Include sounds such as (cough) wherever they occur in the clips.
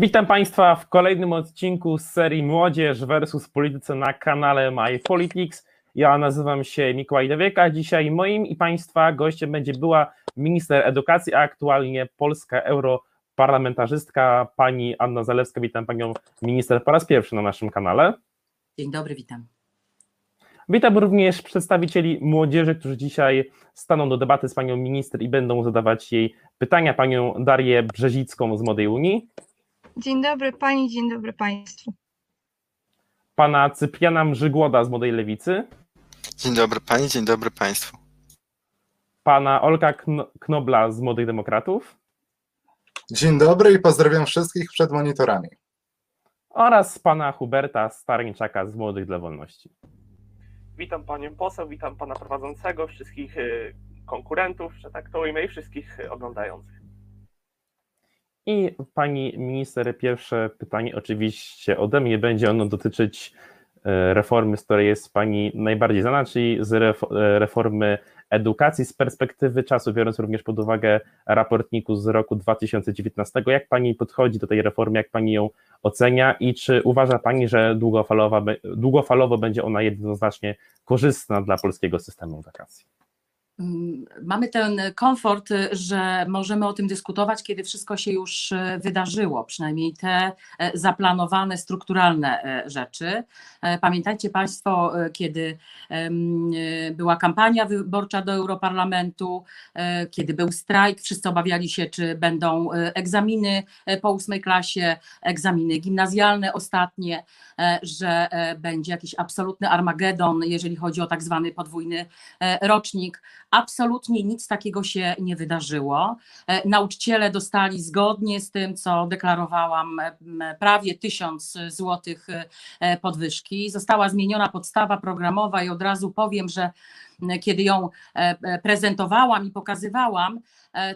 Witam Państwa w kolejnym odcinku z serii Młodzież versus Polityce na kanale My Politics. Ja nazywam się Mikołaj Dowieka. Dzisiaj moim i Państwa gościem będzie była minister edukacji, a aktualnie polska europarlamentarzystka pani Anna Zalewska. Witam Panią minister po raz pierwszy na naszym kanale. Dzień dobry, witam. Witam również przedstawicieli młodzieży, którzy dzisiaj staną do debaty z Panią minister i będą zadawać jej pytania. Panią Darię Brzezicką z Młodej Unii. Dzień dobry Pani, dzień dobry Państwu. Pana Cypriana Mrzygłoda z Młodej Lewicy. Dzień dobry Pani, dzień dobry Państwu. Pana Olka Knobla z Młodych Demokratów. Dzień dobry i pozdrawiam wszystkich przed monitorami. Oraz pana Huberta Starniczaka z Młodych dla Wolności. Witam panią poseł, witam pana prowadzącego, wszystkich y, konkurentów, że tak to ujmę, i wszystkich oglądających. I pani minister, pierwsze pytanie oczywiście ode mnie będzie ono dotyczyć e, reformy, z której jest pani najbardziej znana, czyli z e, reformy edukacji z perspektywy czasu, biorąc również pod uwagę raportniku z roku 2019. Jak pani podchodzi do tej reformy, jak pani ją ocenia i czy uważa pani, że długofalowa, długofalowo będzie ona jednoznacznie korzystna dla polskiego systemu edukacji? Mm, mamy ten komfort, że możemy o tym dyskutować, kiedy wszystko się już e, wydarzyło, przynajmniej te e, zaplanowane, strukturalne e, rzeczy. Pamiętajcie Państwo, kiedy była kampania wyborcza do Europarlamentu, kiedy był strajk, wszyscy obawiali się, czy będą egzaminy po ósmej klasie, egzaminy gimnazjalne ostatnie, że będzie jakiś absolutny armagedon, jeżeli chodzi o tak zwany podwójny rocznik Absolutnie nic takiego się nie wydarzyło. E, nauczyciele dostali zgodnie z tym, co deklarowałam, prawie tysiąc złotych e, podwyżki. Została zmieniona podstawa programowa i od razu powiem, że kiedy ją e, prezentowałam i pokazywałam,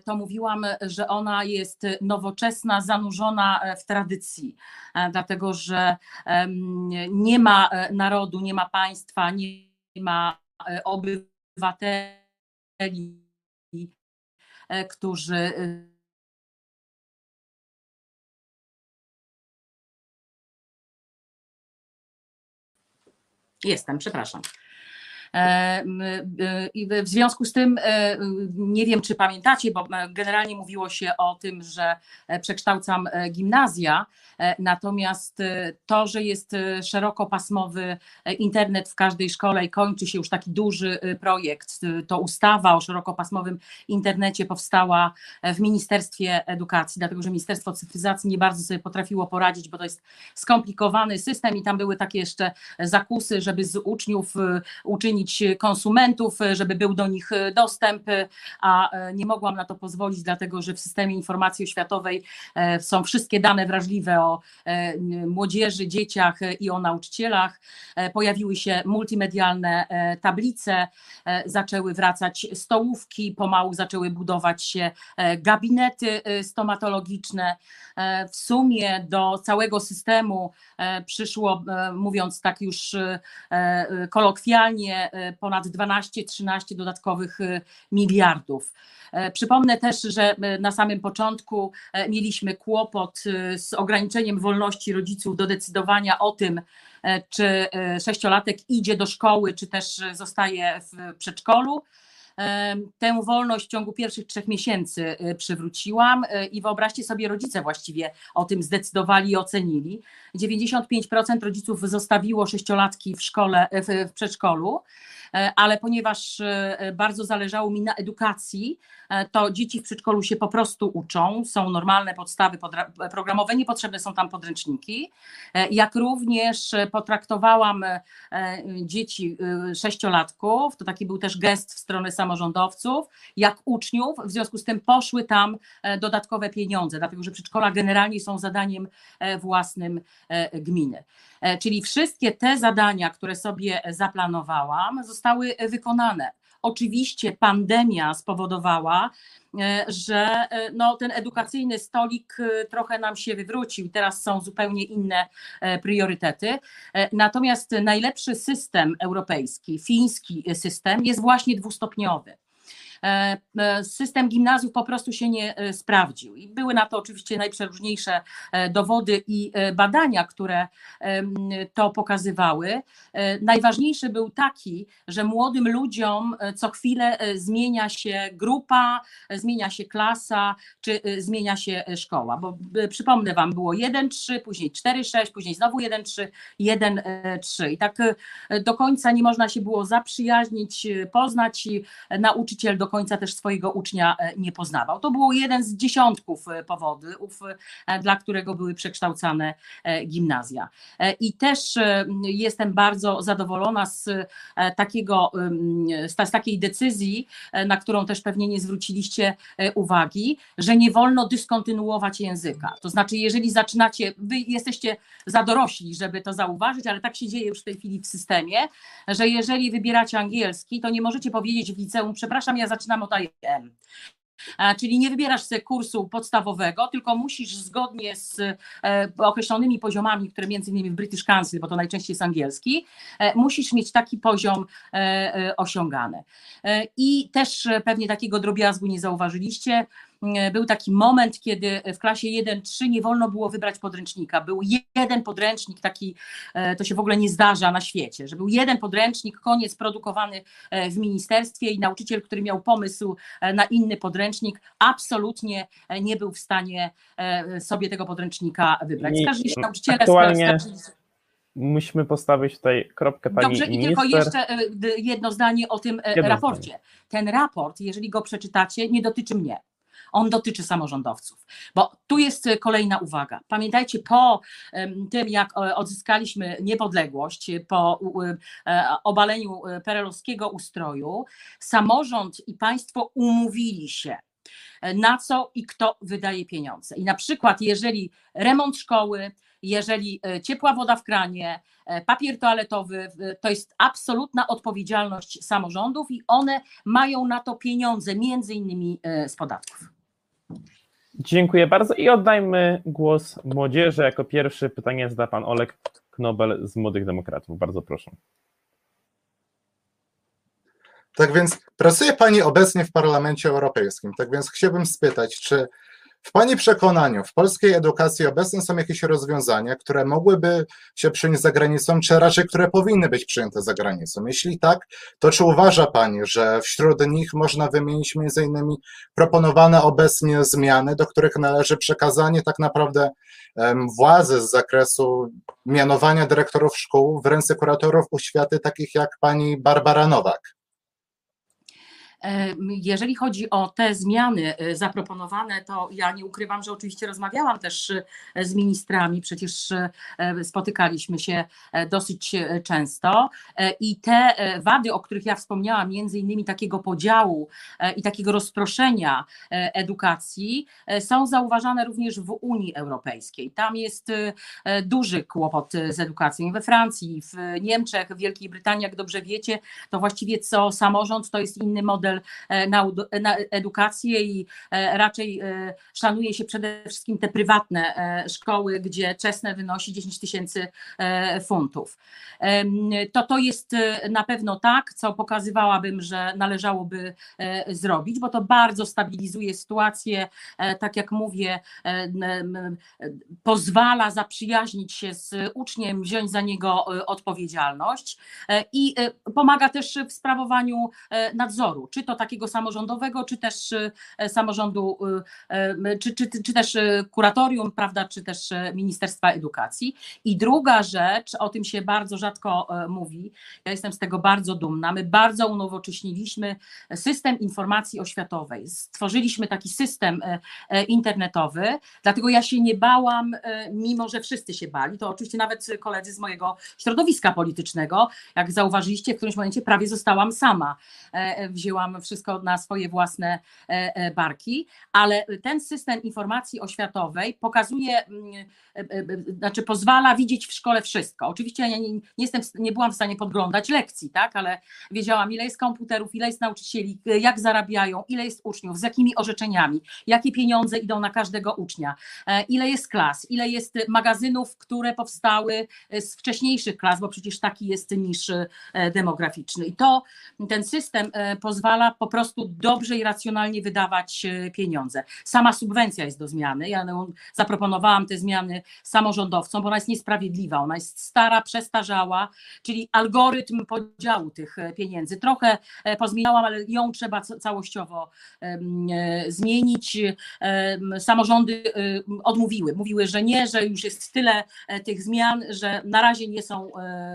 to mówiłam, że ona jest nowoczesna, zanurzona w tradycji, dlatego że nie ma narodu, nie ma państwa, nie ma obywateli E, którzy y, Jestem, przepraszam. E, I w związku z tym e, nie wiem, czy pamiętacie, bo generalnie mówiło się o tym, że przekształcam gimnazja, natomiast to, że jest szerokopasmowy internet w każdej szkole i kończy się już taki duży projekt, to ustawa o szerokopasmowym internecie powstała w Ministerstwie Edukacji, dlatego że Ministerstwo Cyfryzacji nie bardzo sobie potrafiło poradzić, bo to jest skomplikowany system i tam były takie jeszcze zakusy, żeby z uczniów uczynić konsumentów, żeby był do nich dostęp, a nie mogłam na to pozwolić, dlatego że w systemie informacji oświatowej e, są wszystkie dane wrażliwe o e, młodzieży, dzieciach i o nauczycielach. E, pojawiły się multimedialne tablice, zaczęły wracać stołówki, pomału zaczęły budować się gabinety stomatologiczne. W sumie do całego systemu przyszło, mówiąc tak już kolokwialnie, ponad 12-13 dodatkowych y, miliardów. E, przypomnę też, że na samym początku e, mieliśmy kłopot z ograniczeniem wolności rodziców do decydowania o tym, e, czy sześciolatek idzie do szkoły, czy też zostaje w przedszkolu. Tę wolność w ciągu pierwszych trzech miesięcy przywróciłam i wyobraźcie sobie, rodzice właściwie o tym zdecydowali i ocenili. 95% rodziców zostawiło sześciolatki w szkole, w przedszkolu. E, ale ponieważ e, bardzo zależało mi na edukacji, e, to dzieci w przedszkolu się po prostu uczą, są normalne podstawy programowe, niepotrzebne są tam podręczniki. Jak również potraktowałam dzieci sześciolatków, to taki był też gest w stronę samorządowców, jak uczniów, w związku z tym poszły tam dodatkowe pieniądze, dlatego że przedszkola generalnie są zadaniem własnym gminy. Czyli wszystkie te zadania, które sobie zaplanowałam, zostały wykonane. Oczywiście pandemia spowodowała, e, że e, no, ten edukacyjny stolik e, trochę nam się wywrócił. Teraz są zupełnie inne priorytety. Natomiast najlepszy system europejski, fiński system jest właśnie dwustopniowy. E, e, system gimnazjów po prostu się nie e, sprawdził. I były na to oczywiście najprzeróżniejsze dowody i badania, które to pokazywały. Najważniejszy był taki, że młodym ludziom co chwilę zmienia się grupa, zmienia się klasa, czy zmienia się szkoła. Bo przypomnę Wam, było 1-3, później 4-6, później znowu 1-3, 1-3. I tak do końca nie można się było zaprzyjaźnić, poznać i nauczyciel do końca też swojego ucznia e, nie poznawał. To było jeden z dziesiątków e, powodów, e, dla którego były przekształcane gimnazja. I też jestem bardzo zadowolona z takiego, z, ta- z takiej decyzji, na którą też pewnie nie zwróciliście uwagi, że nie wolno dyskontynuować języka. To znaczy, jeżeli zaczynacie, wy jesteście za dorośli, żeby to zauważyć, ale tak się dzieje już w tej chwili w systemie, że jeżeli wybieracie angielski, to nie możecie powiedzieć w liceum, przepraszam, ja zaczynam od IM. A, Czyli nie wybierasz sobie kursu podstawowego, tylko musisz zgodnie z e, określonymi poziomami, które między innymi w British Council, bo to najczęściej jest angielski, e, musisz mieć taki poziom e, e, osiągany. E, I też e, pewnie takiego drobiazgu nie zauważyliście. E, Był taki moment, kiedy w klasie 1-3 nie wolno było wybrać podręcznika. Był jeden podręcznik, taki, e, to się w ogóle nie zdarza na świecie, że był jeden podręcznik, koniec produkowany e, w ministerstwie i nauczyciel, który miał pomysł e, na inny podręcznik, absolutnie e, nie był w stanie e, sobie tego podręcznika wybrać. Skarżyli się nauczyciele, aktualnie skarżyli Musimy postawić tutaj kropkę pani Dobrze, i minister. tylko jeszcze e, jedno zdanie o tym e, Jedno raporcie. Ten raport, jeżeli go przeczytacie, nie dotyczy mnie. On dotyczy samorządowców, bo tu jest e, kolejna uwaga. Pamiętajcie, po tym, jak e, odzyskaliśmy niepodległość, po e, obaleniu perelowskiego ustroju, samorząd i państwo umówili się, na co i kto wydaje pieniądze. I na przykład, jeżeli remont szkoły, jeżeli ciepła woda w kranie, papier toaletowy, to jest absolutna odpowiedzialność samorządów i one mają na to pieniądze, między innymi z podatków. Dziękuję bardzo i oddajmy głos młodzieży. Jako pierwszy pytanie zada pan Olek Knobel z Młodych Demokratów. Bardzo proszę. Tak więc pracuje Pani obecnie w Parlamencie Europejskim. Tak więc chciałbym spytać, czy w Pani przekonaniu w polskiej edukacji obecne są jakieś rozwiązania, które mogłyby się przyjąć za granicą, czy raczej które powinny być przyjęte za granicą? Jeśli tak, to czy uważa Pani, że wśród nich można wymienić innymi proponowane obecnie zmiany, do których należy przekazanie tak naprawdę władzy z zakresu mianowania dyrektorów szkół w ręce kuratorów oświaty takich jak Pani Barbara Nowak? Jeżeli chodzi o te zmiany e, zaproponowane, to ja nie ukrywam, że oczywiście rozmawiałam też e, z ministrami, przecież e, spotykaliśmy się e, dosyć e, często e, i te wady, o których ja wspomniałam, między innymi takiego podziału i takiego rozproszenia edukacji, są zauważane również w Unii Europejskiej. Tam jest duży kłopot z edukacją. We Francji, w Niemczech, w Wielkiej Brytanii, jak dobrze wiecie, to właściwie co samorząd to jest inny model e, na, ud- na edukację i e, raczej e, szanuje się przede wszystkim te prywatne e, szkoły, gdzie czesne wynosi 10 tysięcy e, funtów. To to jest e, na pewno tak, co pokazywałabym, że należałoby e, zrobić, bo to bardzo stabilizuje sytuację, e, tak jak mówię, e, e, pozwala zaprzyjaźnić się z uczniem, wziąć za niego e, odpowiedzialność e, i e, pomaga też w sprawowaniu e, nadzoru, czy to takiego samorządowego, czy też e, samorządu, e, e, czy, czy, czy też e, kuratorium, prawda, czy też Ministerstwa Edukacji. I druga rzecz, o tym się bardzo rzadko e, mówi, ja jestem z tego bardzo dumna, my bardzo unowocześniliśmy system informacji oświatowej, stworzyliśmy taki system internetowy, dlatego ja się nie bałam, mimo że wszyscy się bali, to oczywiście nawet koledzy z mojego środowiska politycznego, jak zauważyliście, w którymś momencie prawie zostałam sama. E, wszystko na swoje własne e, e, barki, ale ten system informacji oświatowej pokazuje, mm, e, znaczy pozwala widzieć w szkole wszystko. Oczywiście ja nie, nie, jestem, nie byłam w stanie podglądać lekcji, tak, ale wiedziałam, ile jest komputerów, ile jest nauczycieli, jak zarabiają, ile jest uczniów, z jakimi orzeczeniami, jakie pieniądze idą na każdego ucznia, ile jest klas, ile jest magazynów, które powstały z wcześniejszych klas, bo przecież taki jest niż demograficzny. I to ten system pozwala pozwala po prostu dobrze i racjonalnie wydawać e, pieniądze. Sama subwencja jest do zmiany. Ja zaproponowałam te zmiany samorządowcom, bo ona jest niesprawiedliwa, ona jest stara, przestarzała, czyli algorytm podziału tych e, pieniędzy. Trochę e, pozmieniałam, ale ją trzeba ca- całościowo zmienić. Samorządy odmówiły, mówiły, że nie, że już jest tyle tych zmian, że na razie nie są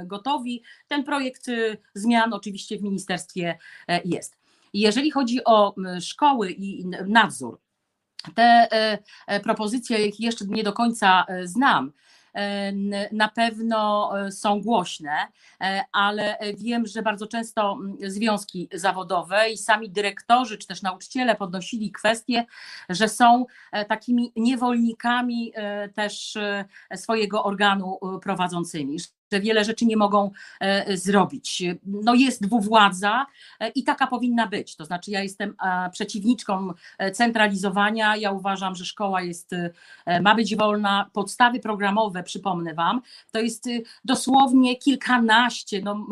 gotowi. Ten projekt zmian oczywiście w ministerstwie jest. Jeżeli chodzi o szkoły i nadzór, te e, e, propozycje, ich jeszcze nie do końca e, znam, na pewno są głośne, ale wiem, że bardzo często związki zawodowe i sami dyrektorzy czy też nauczyciele podnosili kwestię, że są takimi niewolnikami też swojego organu prowadzącymi, że wiele rzeczy nie mogą e, zrobić. No jest dwuwładza e, i taka powinna być. To znaczy ja jestem przeciwniczką e, centralizowania. Ja uważam, że szkoła jest, ma być wolna. Podstawy programowe, przypomnę Wam, to jest e, dosłownie kilkanaście, no,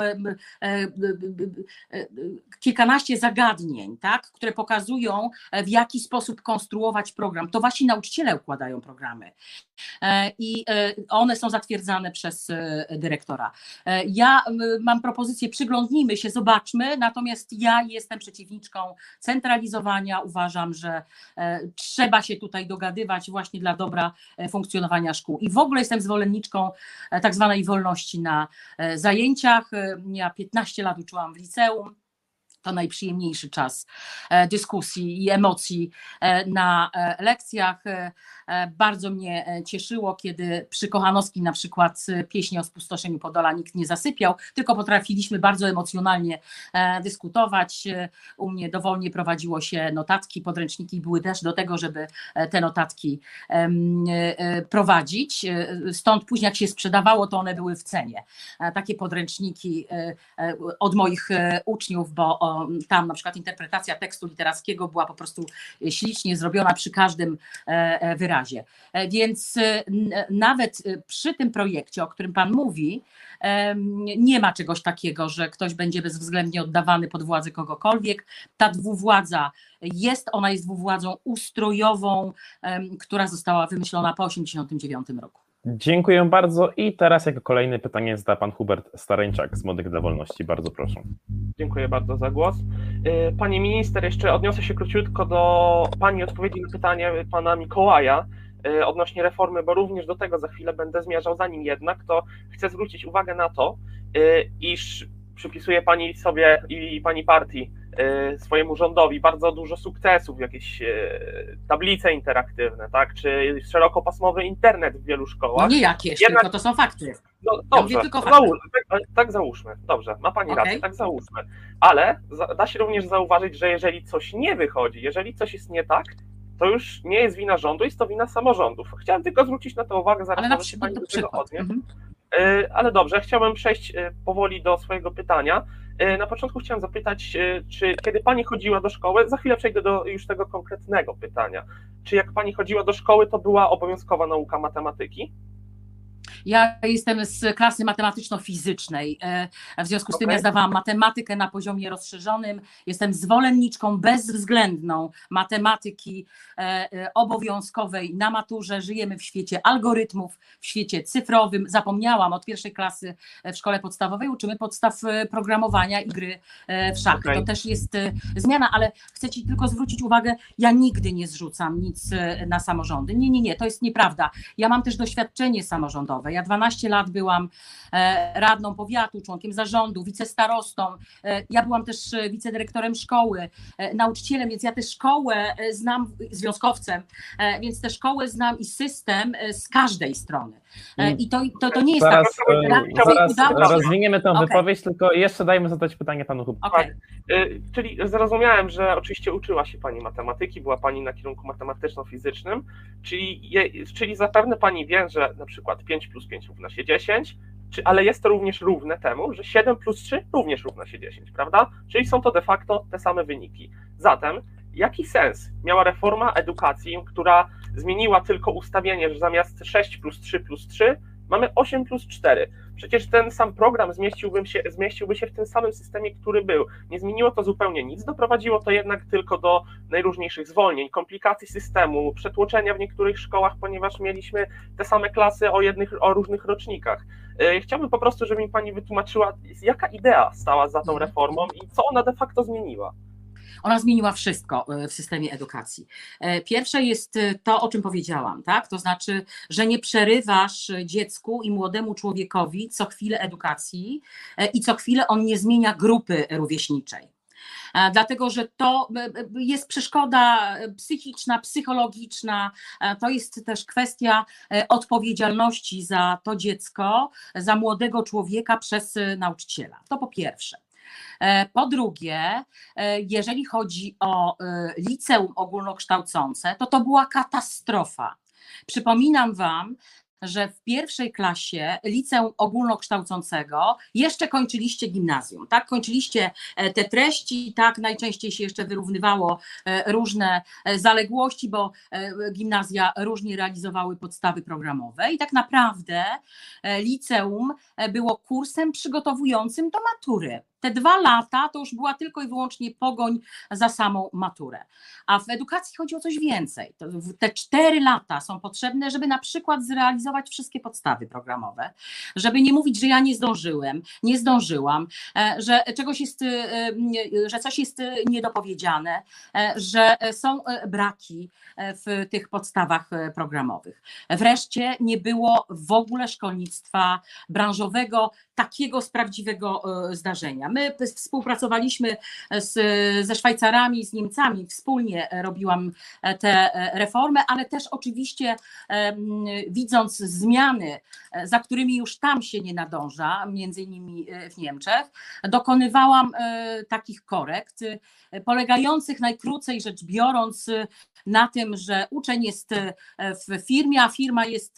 kilkanaście zagadnień, tak, które pokazują, w jaki sposób konstruować program. To wasi nauczyciele układają programy i one są zatwierdzane przez e, dyrektora. E, Ja mam propozycję, przyglądnijmy się, zobaczmy, natomiast ja jestem przeciwniczką centralizowania. Uważam, że e, trzeba się tutaj dogadywać właśnie dla dobra e, funkcjonowania szkół. I w ogóle jestem zwolenniczką tak zwanej wolności na zajęciach. Ja 15 lat uczyłam w liceum. To najprzyjemniejszy czas e, dyskusji i emocji e, na e, lekcjach. Bardzo mnie cieszyło, kiedy przy Kochanowskim na przykład pieśni o spustoszeniu Podola nikt nie zasypiał, tylko potrafiliśmy bardzo emocjonalnie dyskutować. U mnie dowolnie prowadziło się notatki, podręczniki były też do tego, żeby te notatki prowadzić. Stąd później jak się sprzedawało, to one były w cenie. Takie podręczniki od moich uczniów, bo tam na przykład interpretacja tekstu literackiego była po prostu ślicznie zrobiona przy każdym e, e, wyrazie. E, Więc nawet przy tym projekcie, o którym Pan mówi, nie ma czegoś takiego, że ktoś będzie bezwzględnie oddawany pod władzę kogokolwiek. Ta dwuwładza jest, ona jest dwuwładzą ustrojową, która została wymyślona po 1989 roku. Dziękuję bardzo i teraz jako kolejne pytanie zada pan Hubert Stareńczak z Młodych dla Wolności. Bardzo proszę. Dziękuję bardzo za głos. Y, Pani minister, jeszcze odniosę się króciutko do Pani odpowiedzi na pytanie Pana Mikołaja y, odnośnie reformy, bo również do tego za chwilę będę zmierzał. Zanim jednak, to chcę zwrócić uwagę na to, y, iż przypisuje Pani sobie i Pani partii swojemu rządowi bardzo dużo sukcesów, jakieś y, tablice interaktywne, tak, czy szerokopasmowy internet w wielu No szkołach. nie jakieś, Jednak- tylko to są fakty. No dobrze, tylko fakty. załóż, tak, tak załóżmy, dobrze, ma Pani Okej. rację, tak załóżmy, ale da się również zauważyć, że jeżeli coś nie wychodzi, jeżeli coś jest nie tak, to już nie jest wina rządu, jest to wina samorządów. Chciałem tylko zwrócić na to uwagę, zaraz Ale na przykład Pani do tego odnieść. Mhm. Y, Ale dobrze, chciałbym przejść powoli do swojego pytania. Y, Na początku chciałem zapytać, y, czy kiedy Pani chodziła do szkoły, za chwilę przejdę do już tego konkretnego pytania, czy jak Pani chodziła do szkoły, to była obowiązkowa nauka matematyki? Ja jestem z klasy matematyczno-fizycznej. e, W związku z tym Okej. ja zdawałam matematykę na poziomie rozszerzonym. Jestem zwolenniczką bezwzględną matematyki e, e, obowiązkowej na maturze. Żyjemy w świecie algorytmów, w świecie cyfrowym. Zapomniałam od pierwszej klasy w szkole podstawowej uczymy podstaw programowania i gry w szachy. Okej. To też jest zmiana, ale chcę Ci tylko zwrócić uwagę, ja nigdy nie zrzucam nic na samorządy. Nie, nie, nie, to jest nieprawda. Ja mam też doświadczenie samorządowe. Ja 12 lat byłam e, radną powiatu, członkiem zarządu, wicestarostą. E, Ja byłam też e, wicedyrektorem szkoły, nauczycielem, więc ja tę szkołę znam, związkowcem, więc tę szkołę znam i system z każdej strony. E, I to, to, to nie jest Zaraz, tak. zaraz się- rozwiniemy tę Okej. wypowiedź, tylko jeszcze dajmy zadać pytanie panu Hubert. Okej. Y, Czyli zrozumiałem, że oczywiście uczyła się Pani matematyki, była Pani na kierunku matematyczno-fizycznym, czyli, je, czyli zapewne Pani wie, że na przykład 5 plus 5 równa się 10, czy, ale jest to również równe temu, że 7 plus 3 również równa się 10, prawda? Czyli są to de facto te same wyniki. Zatem jaki sens miała reforma edukacji, która zmieniła tylko ustawienie, że zamiast 6 plus 3 plus 3 mamy 8 plus 4? Przecież ten sam program zmieściłby się, zmieściłby się w tym samym systemie, który był. Nie zmieniło to zupełnie nic, doprowadziło to jednak tylko do najróżniejszych zwolnień, komplikacji systemu, przetłoczenia w niektórych szkołach, ponieważ mieliśmy te same klasy o, jednych, o różnych rocznikach. E, chciałbym po prostu, żeby mi Pani wytłumaczyła, jaka idea stała za tą reformą i co ona de facto zmieniła. Ona zmieniła wszystko e, w systemie edukacji. E, pierwsze jest e, to, o czym powiedziałam, tak? To znaczy, że nie przerywasz dziecku i młodemu człowiekowi co chwilę edukacji i co chwilę on nie zmienia grupy rówieśniczej dlatego że to jest przeszkoda psychiczna, psychologiczna, to jest też kwestia odpowiedzialności za to dziecko, za młodego człowieka przez nauczyciela. To po pierwsze. E, po drugie, e, jeżeli chodzi o e, liceum ogólnokształcące, to to była katastrofa. Przypominam Wam, że w pierwszej klasie liceum ogólnokształcącego jeszcze kończyliście gimnazjum, tak? Kończyliście te treści, tak? Najczęściej się jeszcze wyrównywało różne zaległości, bo gimnazja różnie realizowały podstawy programowe i tak naprawdę liceum było kursem przygotowującym do matury te dwa lata to już była tylko i wyłącznie pogoń za samą maturę. A w edukacji chodzi o coś więcej. Te cztery lata są potrzebne, żeby na przykład zrealizować wszystkie podstawy programowe, żeby nie mówić, że ja nie zdążyłem, nie zdążyłam, e, że czegoś jest, e, że coś jest niedopowiedziane, e, że są braki w tych podstawach programowych. Wreszcie nie było w ogóle szkolnictwa branżowego, takiego z prawdziwego zdarzenia. My współpracowaliśmy z, ze Szwajcarami, z Niemcami, wspólnie robiłam e, te e, reformy, ale też oczywiście widząc zmiany, e, za którymi już tam się nie nadąża, między innymi w Niemczech, dokonywałam takich korekt, polegających najkrócej rzecz biorąc na tym, że uczeń jest w firmie, a firma jest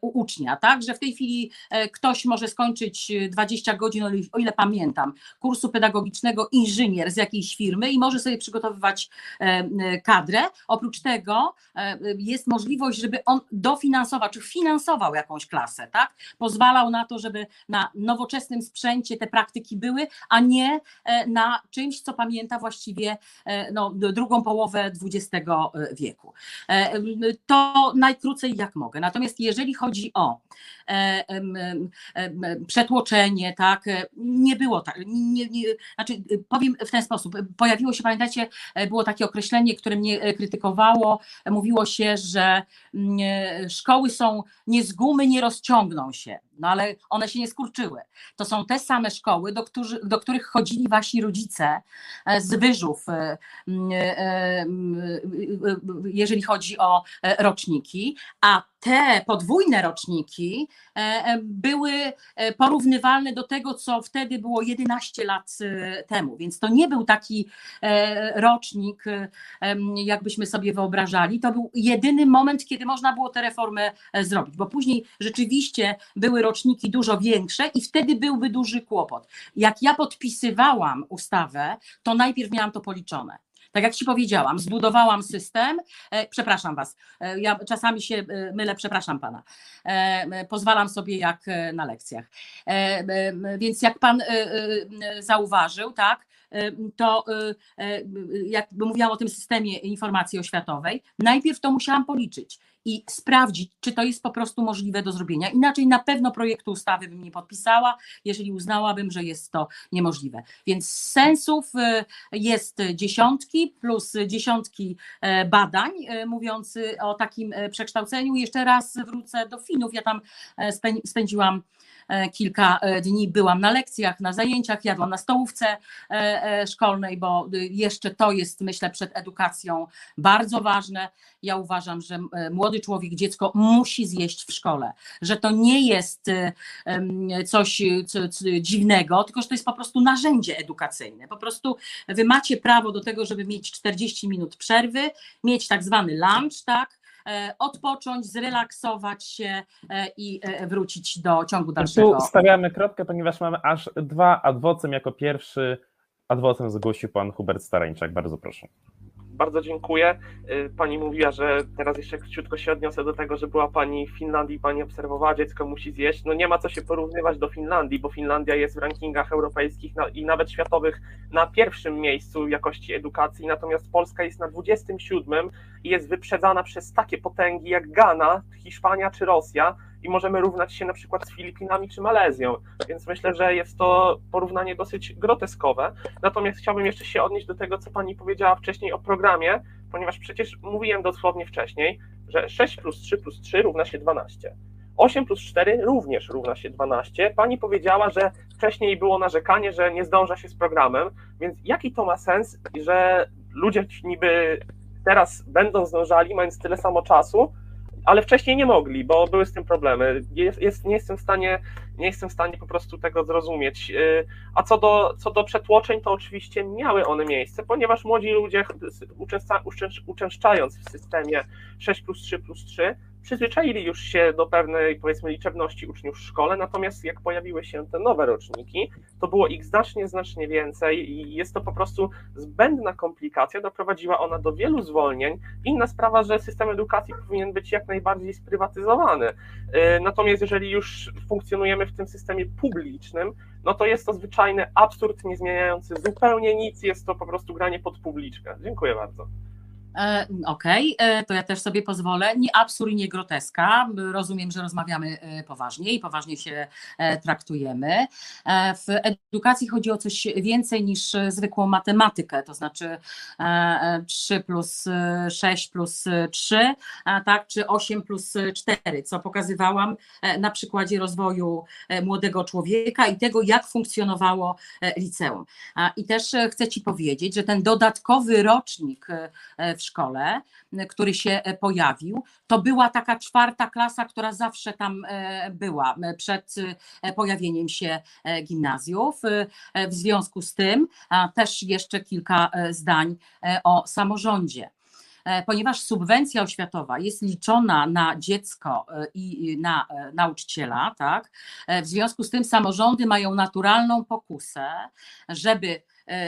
u ucznia, tak, że w tej chwili ktoś może skończyć 20 godzin, o ile pamiętam, kursu pedagogicznego inżynier z jakiejś firmy i może sobie przygotowywać e, e, kadrę. Oprócz tego e, jest możliwość, żeby on dofinansował, czy finansował jakąś klasę, tak? Pozwalał na to, żeby na nowoczesnym sprzęcie te praktyki były, a nie na czymś, co pamięta właściwie no, drugą połowę XX wieku. To najkrócej jak mogę. Natomiast jeżeli chodzi o przetłoczenie, tak, nie było tak, nie, nie, znaczy powiem w ten sposób, pojawiło się, pamiętacie, było takie określenie, które mnie e, krytykowało, mówiło się, że mm, e, szkoły są nie z gumy, nie rozciągną się, no ale one się nie skurczyły. To są te same szkoły, do, którzy, do których chodzili wasi rodzice e, z wyżów, jeżeli chodzi o roczniki, a te podwójne roczniki były porównywalne do tego, co wtedy było 11 lat temu, więc to nie był taki e, rocznik, jakbyśmy sobie wyobrażali. To był jedyny moment, kiedy można było tę reformę e, zrobić, bo później rzeczywiście były roczniki dużo większe i wtedy byłby duży kłopot. Jak ja podpisywałam ustawę, to najpierw miałam to policzone. Tak jak Ci powiedziałam, zbudowałam system, e, przepraszam Was, e, ja czasami się e, mylę, przepraszam Pana, pozwalam sobie jak na lekcjach. Więc jak Pan zauważył, tak, to jak mówiłam o tym systemie informacji oświatowej, najpierw to musiałam policzyć i sprawdzić, czy to jest po prostu możliwe do zrobienia. Inaczej na pewno projektu ustawy bym nie podpisała, jeżeli uznałabym, że jest to niemożliwe. Więc sensów y, jest dziesiątki plus dziesiątki e, badań e, mówiąc o takim e, przekształceniu. Jeszcze raz wrócę do Finów. Ja tam spędziłam kilka dni byłam na lekcjach, na zajęciach, jadłam na stołówce szkolnej, bo jeszcze to jest, myślę, przed edukacją bardzo ważne. Ja uważam, że młody człowiek, dziecko musi zjeść w szkole, że to nie jest coś dziwnego, tylko że to jest po prostu narzędzie edukacyjne. Po prostu wy macie prawo do tego, żeby mieć 40 minut przerwy, mieć tak zwany lunch, tak? E, odpocząć, zrelaksować się e, i e, wrócić do ciągu dalszego. Tu stawiamy kropkę, ponieważ mamy aż dwa adwocem. Jako pierwszy adwocem zgłosił pan Hubert Starańczak. Bardzo proszę. Bardzo dziękuję. Y, Pani mówiła, że teraz jeszcze króciutko się odniosę do tego, że była Pani w Finlandii, Pani obserwowała, dziecko musi zjeść. No nie ma co się porównywać do Finlandii, bo Finlandia jest w rankingach europejskich i nawet światowych na pierwszym miejscu jakości edukacji, natomiast Polska jest na 27 i jest wyprzedzana przez takie potęgi jak Ghana, Hiszpania czy Rosja i możemy równać się na przykład z Filipinami czy Malezją, więc myślę, że jest to porównanie dosyć groteskowe. Natomiast chciałbym jeszcze się odnieść do tego, co Pani powiedziała wcześniej o programie, ponieważ przecież mówiłem dosłownie wcześniej, że 6 plus 3 plus 3 równa się 12. 8 plus 4 również równa się 12. Pani powiedziała, że wcześniej było narzekanie, że nie zdąża się z programem, więc jaki to ma sens, że ludzie niby teraz będą zdążali, mając tyle samo czasu, ale wcześniej nie mogli, bo były z tym problemy. Jest, jest, nie, jestem w stanie, nie jestem w stanie po prostu tego zrozumieć. Yy, A co do, co do przetłoczeń, to oczywiście miały one miejsce, ponieważ młodzi ludzie, uczęszcza, uczęsz- uczęszczając w systemie 6 plus 3 plus 3, przyzwyczaili już się do pewnej, powiedzmy, liczebności uczniów w szkole, natomiast jak pojawiły się te nowe roczniki, to było ich znacznie, znacznie więcej i jest to po prostu zbędna komplikacja, doprowadziła ona do wielu zwolnień. Inna sprawa, że system edukacji powinien być jak najbardziej sprywatyzowany. Yy, Natomiast jeżeli już funkcjonujemy w tym systemie publicznym, no to jest to zwyczajny absurd, nie zmieniający zupełnie nic, jest to po prostu granie pod publiczkę. Dziękuję bardzo. E, Okej, e, to ja też sobie pozwolę. Nie absurd nie groteska. Rozumiem, że rozmawiamy e, poważnie i poważnie się traktujemy. W edukacji chodzi o coś więcej niż zwykłą matematykę, to znaczy e, e, 3 plus e, 6 plus e, 3, a tak, czy 8 plus 4, co pokazywałam na przykładzie rozwoju młodego człowieka i tego, jak funkcjonowało liceum. I też chcę Ci powiedzieć, że ten dodatkowy rocznik w szkole, m, który się e, pojawił, to była taka czwarta klasa, która zawsze tam e, była przed e, pojawieniem się gimnazjów. E, W związku z tym też jeszcze kilka zdań o samorządzie. Ponieważ subwencja oświatowa jest liczona na dziecko i na nauczyciela, tak? W związku z tym samorządy mają naturalną pokusę, żeby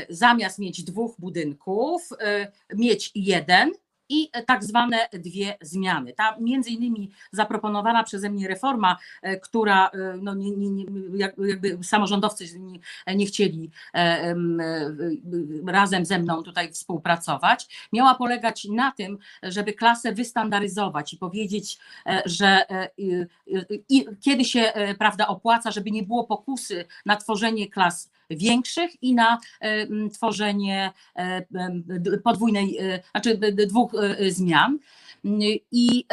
zamiast mieć dwóch budynków, e, mieć jeden i tak zwane dwie zmiany. Ta między innymi zaproponowana przeze mnie reforma, e, która e, no nie, nie, nie, jak- jakby samorządowcy nie, nie chcieli e, em, e, razem ze mną tutaj współpracować, miała polegać na tym, żeby klasę wystandaryzować i powiedzieć, e, że e, i- i- kiedy się e, prawda opłaca, żeby nie było pokusy na tworzenie klas większych i na e, tworzenie e, podwójnej, e, znaczy dwóch zmian. I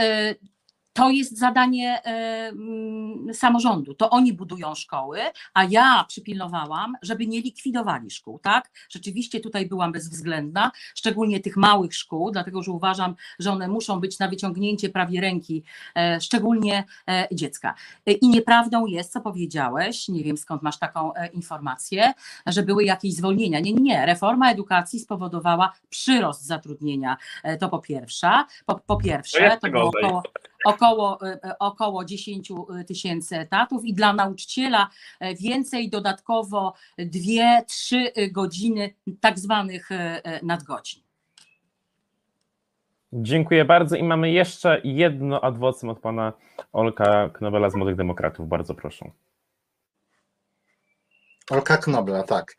to jest zadanie e, mm, samorządu. To oni budują szkoły, a ja przypilnowałam, żeby nie likwidowali szkół, tak? Rzeczywiście tutaj byłam bezwzględna, szczególnie tych małych szkół, dlatego że uważam, że one muszą być na wyciągnięcie prawie ręki, e, szczególnie e, dziecka. I nieprawdą jest, co powiedziałeś, nie wiem skąd masz taką informację, że były jakieś zwolnienia. Nie, nie. Reforma edukacji spowodowała przyrost zatrudnienia. To po pierwsze. Po, po To pierwsze, jest to było około, około, e, e, około 10 tysięcy etatów i dla nauczyciela e, więcej dodatkowo 2-3 godziny tak zwanych e, e, nadgodzin. Dziękuję bardzo i mamy jeszcze jedno adwocem od pana Olka Knobela z Młodych Demokratów. Bardzo proszę. Olka Knobla, tak.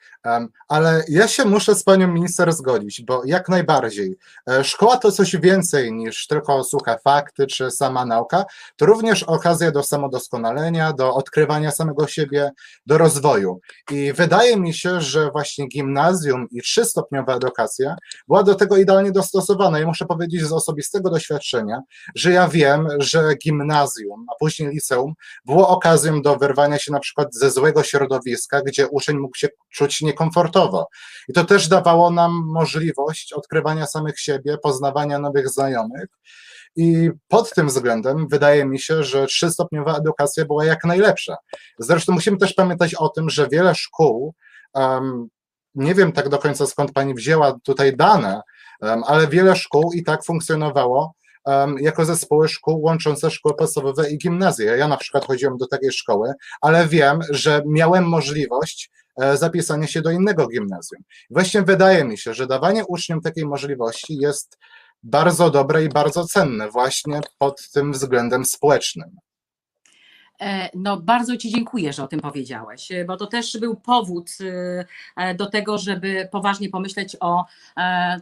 Ale ja się muszę z panią minister zgodzić, bo jak najbardziej. e, Szkoła to coś więcej niż tylko suche fakty czy sama nauka. To również okazja do samodoskonalenia, do odkrywania samego siebie, do rozwoju. I wydaje mi się, że właśnie gimnazjum i trzystopniowa edukacja była do tego idealnie dostosowana. I muszę powiedzieć z osobistego doświadczenia, że ja wiem, że gimnazjum, a później liceum było okazją do wyrwania się na przykład ze złego środowiska, gdzie uczeń mógł się czuć niekomfortowo. I to też dawało nam możliwość odkrywania samych siebie, poznawania nowych znajomych. I pod tym względem wydaje mi się, że trzystopniowa edukacja była jak najlepsza. Zresztą musimy też pamiętać o tym, że wiele szkół, um, nie wiem tak do końca skąd pani wzięła tutaj dane, um, ale wiele szkół i tak funkcjonowało jako zespoły szkół łączące szkoły podstawowe i gimnazje. Ja na przykład chodziłem do takiej szkoły, ale wiem, że miałem możliwość e, zapisanie się do innego gimnazjum. Właśnie wydaje mi się, że dawanie uczniom takiej możliwości jest bardzo dobre i bardzo cenne właśnie pod tym względem społecznym. E, No, bardzo Ci dziękuję, że o tym powiedziałeś, e, bo to też był powód e, do tego, żeby poważnie pomyśleć o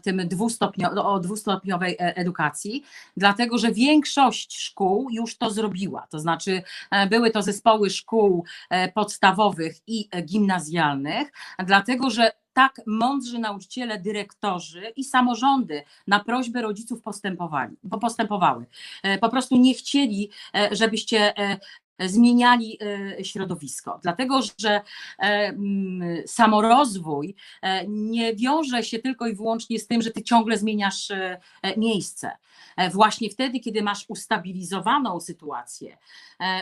tym dwustopnio, o dwustopniowej edukacji, dlatego że większość szkół już to zrobiła. To znaczy, były to zespoły szkół podstawowych i gimnazjalnych, dlatego że tak mądrzy nauczyciele, dyrektorzy i samorządy na prośbę rodziców postępowali, bo postępowały. Po prostu nie chcieli, żebyście zmieniali e, środowisko, dlatego że e, samorozwój e, nie wiąże się tylko i wyłącznie z tym, że ty ciągle zmieniasz miejsce. Właśnie wtedy, kiedy masz ustabilizowaną sytuację,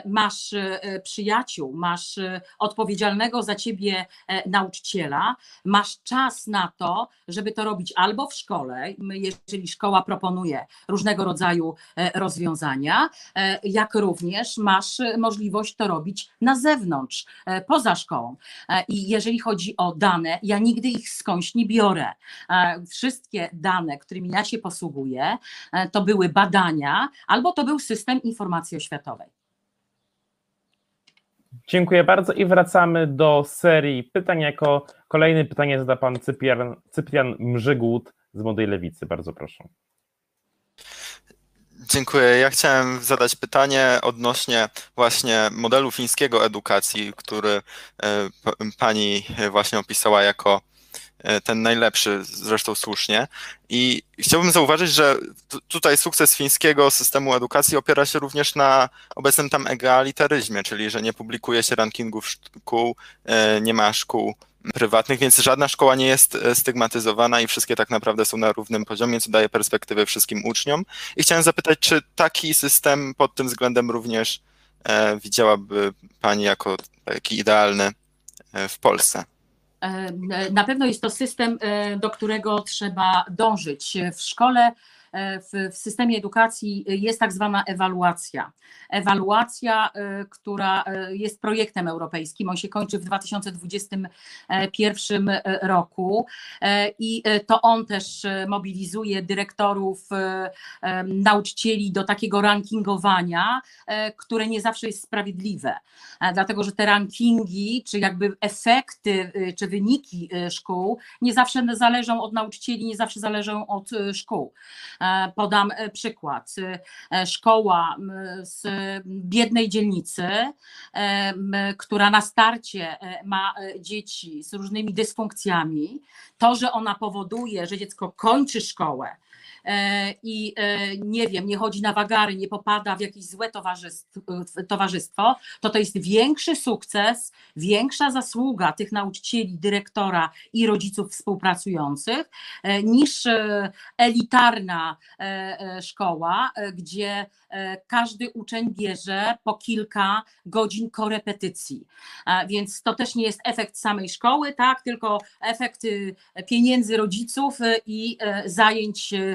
masz przyjaciół, masz odpowiedzialnego za ciebie nauczyciela, masz czas na to, żeby to robić albo w szkole, jeżeli szkoła proponuje różnego rodzaju rozwiązania, jak również masz możliwość to robić na zewnątrz, e, poza szkołą. E, I jeżeli chodzi o dane, ja nigdy ich skądś nie biorę. E, Wszystkie dane, którymi ja się posługuję, to były badania albo to był system informacji oświatowej. Dziękuję bardzo i wracamy do serii pytań. Jako kolejne pytanie zada pan Cyprian, Cyprian Mrzygłód z Młodej Lewicy. Bardzo proszę. Dziękuję. Ja chciałem zadać pytanie odnośnie właśnie modelu fińskiego edukacji, który e, pani właśnie opisała jako e, ten najlepszy, zresztą słusznie. I chciałbym zauważyć, że tu- tutaj sukces fińskiego systemu edukacji opiera się również na obecnym tam egalitaryzmie, czyli że nie publikuje się rankingów szkół, e, nie ma szkół prywatnych, więc żadna szkoła nie jest e, stygmatyzowana i wszystkie tak naprawdę są na równym poziomie, co daje perspektywę wszystkim uczniom. I chciałem zapytać, czy taki system pod tym względem również e, widziałaby Pani jako taki idealny e, w Polsce? Na pewno jest to system, do którego trzeba dążyć. W szkole, w, w systemie edukacji jest tak zwana ewaluacja. Ewaluacja, e, która e, jest projektem europejskim, on się kończy w 2021 roku e, i e, to on też e, mobilizuje dyrektorów, e, e, nauczycieli do takiego rankingowania, e, które nie zawsze jest sprawiedliwe e, dlatego że te rankingi, czy jakby efekty, czy wyniki szkół nie zawsze zależą od nauczycieli, nie zawsze zależą od szkół. E, Podam e, przykład. E, Szkoła z biednej dzielnicy, która na starcie ma dzieci z różnymi dysfunkcjami, to, że ona powoduje, że dziecko kończy szkołę, i e, nie wiem, nie chodzi na wagary, nie popada w jakieś złe towarzystwo, to to jest większy sukces, większa zasługa tych nauczycieli, dyrektora i rodziców współpracujących e, niż e, elitarna e, e, szkoła, e, gdzie e, każdy uczeń bierze po kilka godzin korepetycji. E, Więc to też nie jest efekt samej szkoły, tak, tylko efekt pieniędzy rodziców i e, zajęć e,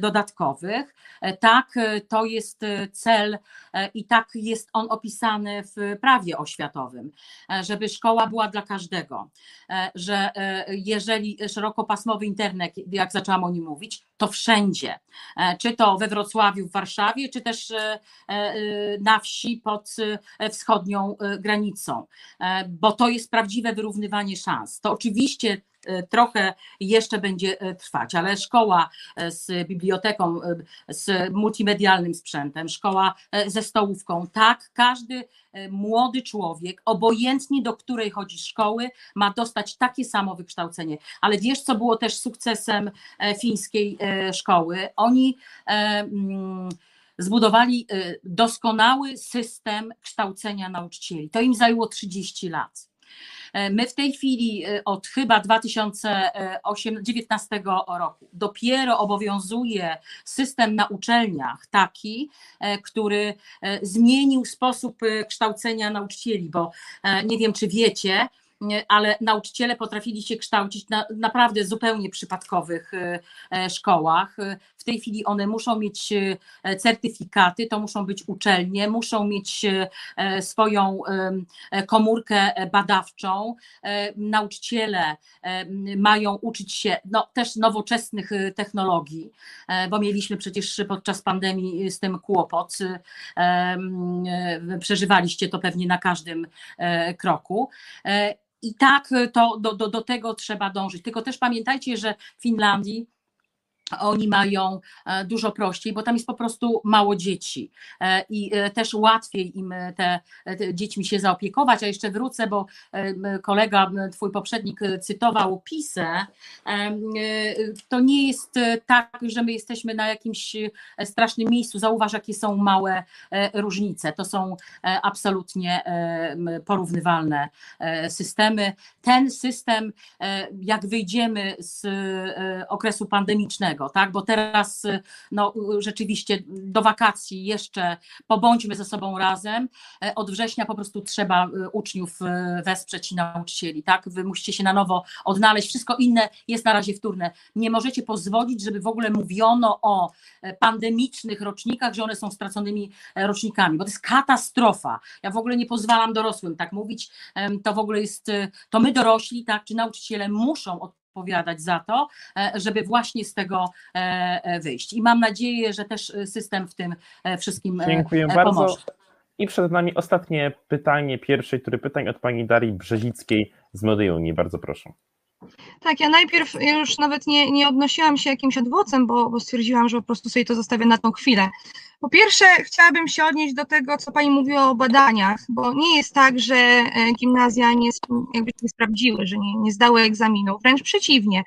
dodatkowych. E, Tak, e, to jest e, cel e, i tak jest on opisany w prawie oświatowym, e, żeby szkoła była dla każdego, e, że e, jeżeli szerokopasmowy internet, jak zaczęłam o nim mówić, to wszędzie, E, czy to we Wrocławiu, w Warszawie, czy też e, e, e, na wsi pod e, wschodnią e, granicą, E, bo to jest prawdziwe wyrównywanie szans. To oczywiście e, trochę jeszcze będzie e, trwać, ale szkoła e, z biblioteką, e, z multimedialnym sprzętem, szkoła e, ze stołówką, tak, każdy e, młody człowiek, obojętnie do której chodzi szkoły, ma dostać takie samo wykształcenie. Ale wiesz, co było też sukcesem e, fińskiej e, szkoły? Oni e, mm, zbudowali e, doskonały system kształcenia nauczycieli. To im zajęło 30 lat. E, My w tej chwili e, od chyba 2019 roku dopiero obowiązuje system na uczelniach taki, e, który zmienił sposób kształcenia nauczycieli, bo nie wiem czy wiecie, ale nauczyciele potrafili się kształcić na naprawdę zupełnie przypadkowych szkołach. W tej chwili one muszą mieć e, certyfikaty, to muszą być uczelnie, muszą mieć e, swoją e, komórkę badawczą. Nauczyciele mają uczyć się no, też nowoczesnych technologii, bo mieliśmy przecież podczas pandemii z tym kłopot. Przeżywaliście to pewnie na każdym kroku. I tak to do, do, do tego trzeba dążyć. Tylko też pamiętajcie, że w Finlandii oni mają e, dużo prościej, bo tam jest po prostu mało dzieci e, i e, też łatwiej im te, te dziećmi się zaopiekować. A jeszcze wrócę, bo kolega, twój poprzednik cytował PISę. To nie jest tak, że my jesteśmy na jakimś strasznym miejscu. Zauważ, jakie są małe różnice. To są absolutnie porównywalne systemy. Ten system, jak wyjdziemy z okresu pandemicznego, tak? Bo teraz no, rzeczywiście do wakacji jeszcze pobądźmy ze sobą razem. E, od września po prostu trzeba e, uczniów e, wesprzeć i nauczycieli, tak? Wy musicie się na nowo odnaleźć. Wszystko inne jest na razie wtórne. Nie możecie pozwolić, żeby w ogóle mówiono o pandemicznych rocznikach, że one są straconymi rocznikami, bo to jest katastrofa. Ja w ogóle nie pozwalam dorosłym tak mówić. To w ogóle jest, to my dorośli, tak, czy nauczyciele muszą odpowiadać za to, e, żeby właśnie z tego e, e, wyjść. I mam nadzieję, że też system w tym wszystkim Dziękuję pomoże. bardzo. I przed nami ostatnie pytanie pierwszej tury pytań od pani Darii Brzezickiej z Młodej Unii. Bardzo proszę. Tak, ja najpierw już nawet nie, nie odnosiłam się jakimś adwocem, bo, bo stwierdziłam, że po prostu sobie to zostawię na tą chwilę. Po pierwsze, chciałabym się odnieść do tego, co Pani mówiła o badaniach, bo nie jest tak, że e, gimnazja nie, jakby nie sprawdziły, że nie, nie zdały egzaminu, wręcz przeciwnie.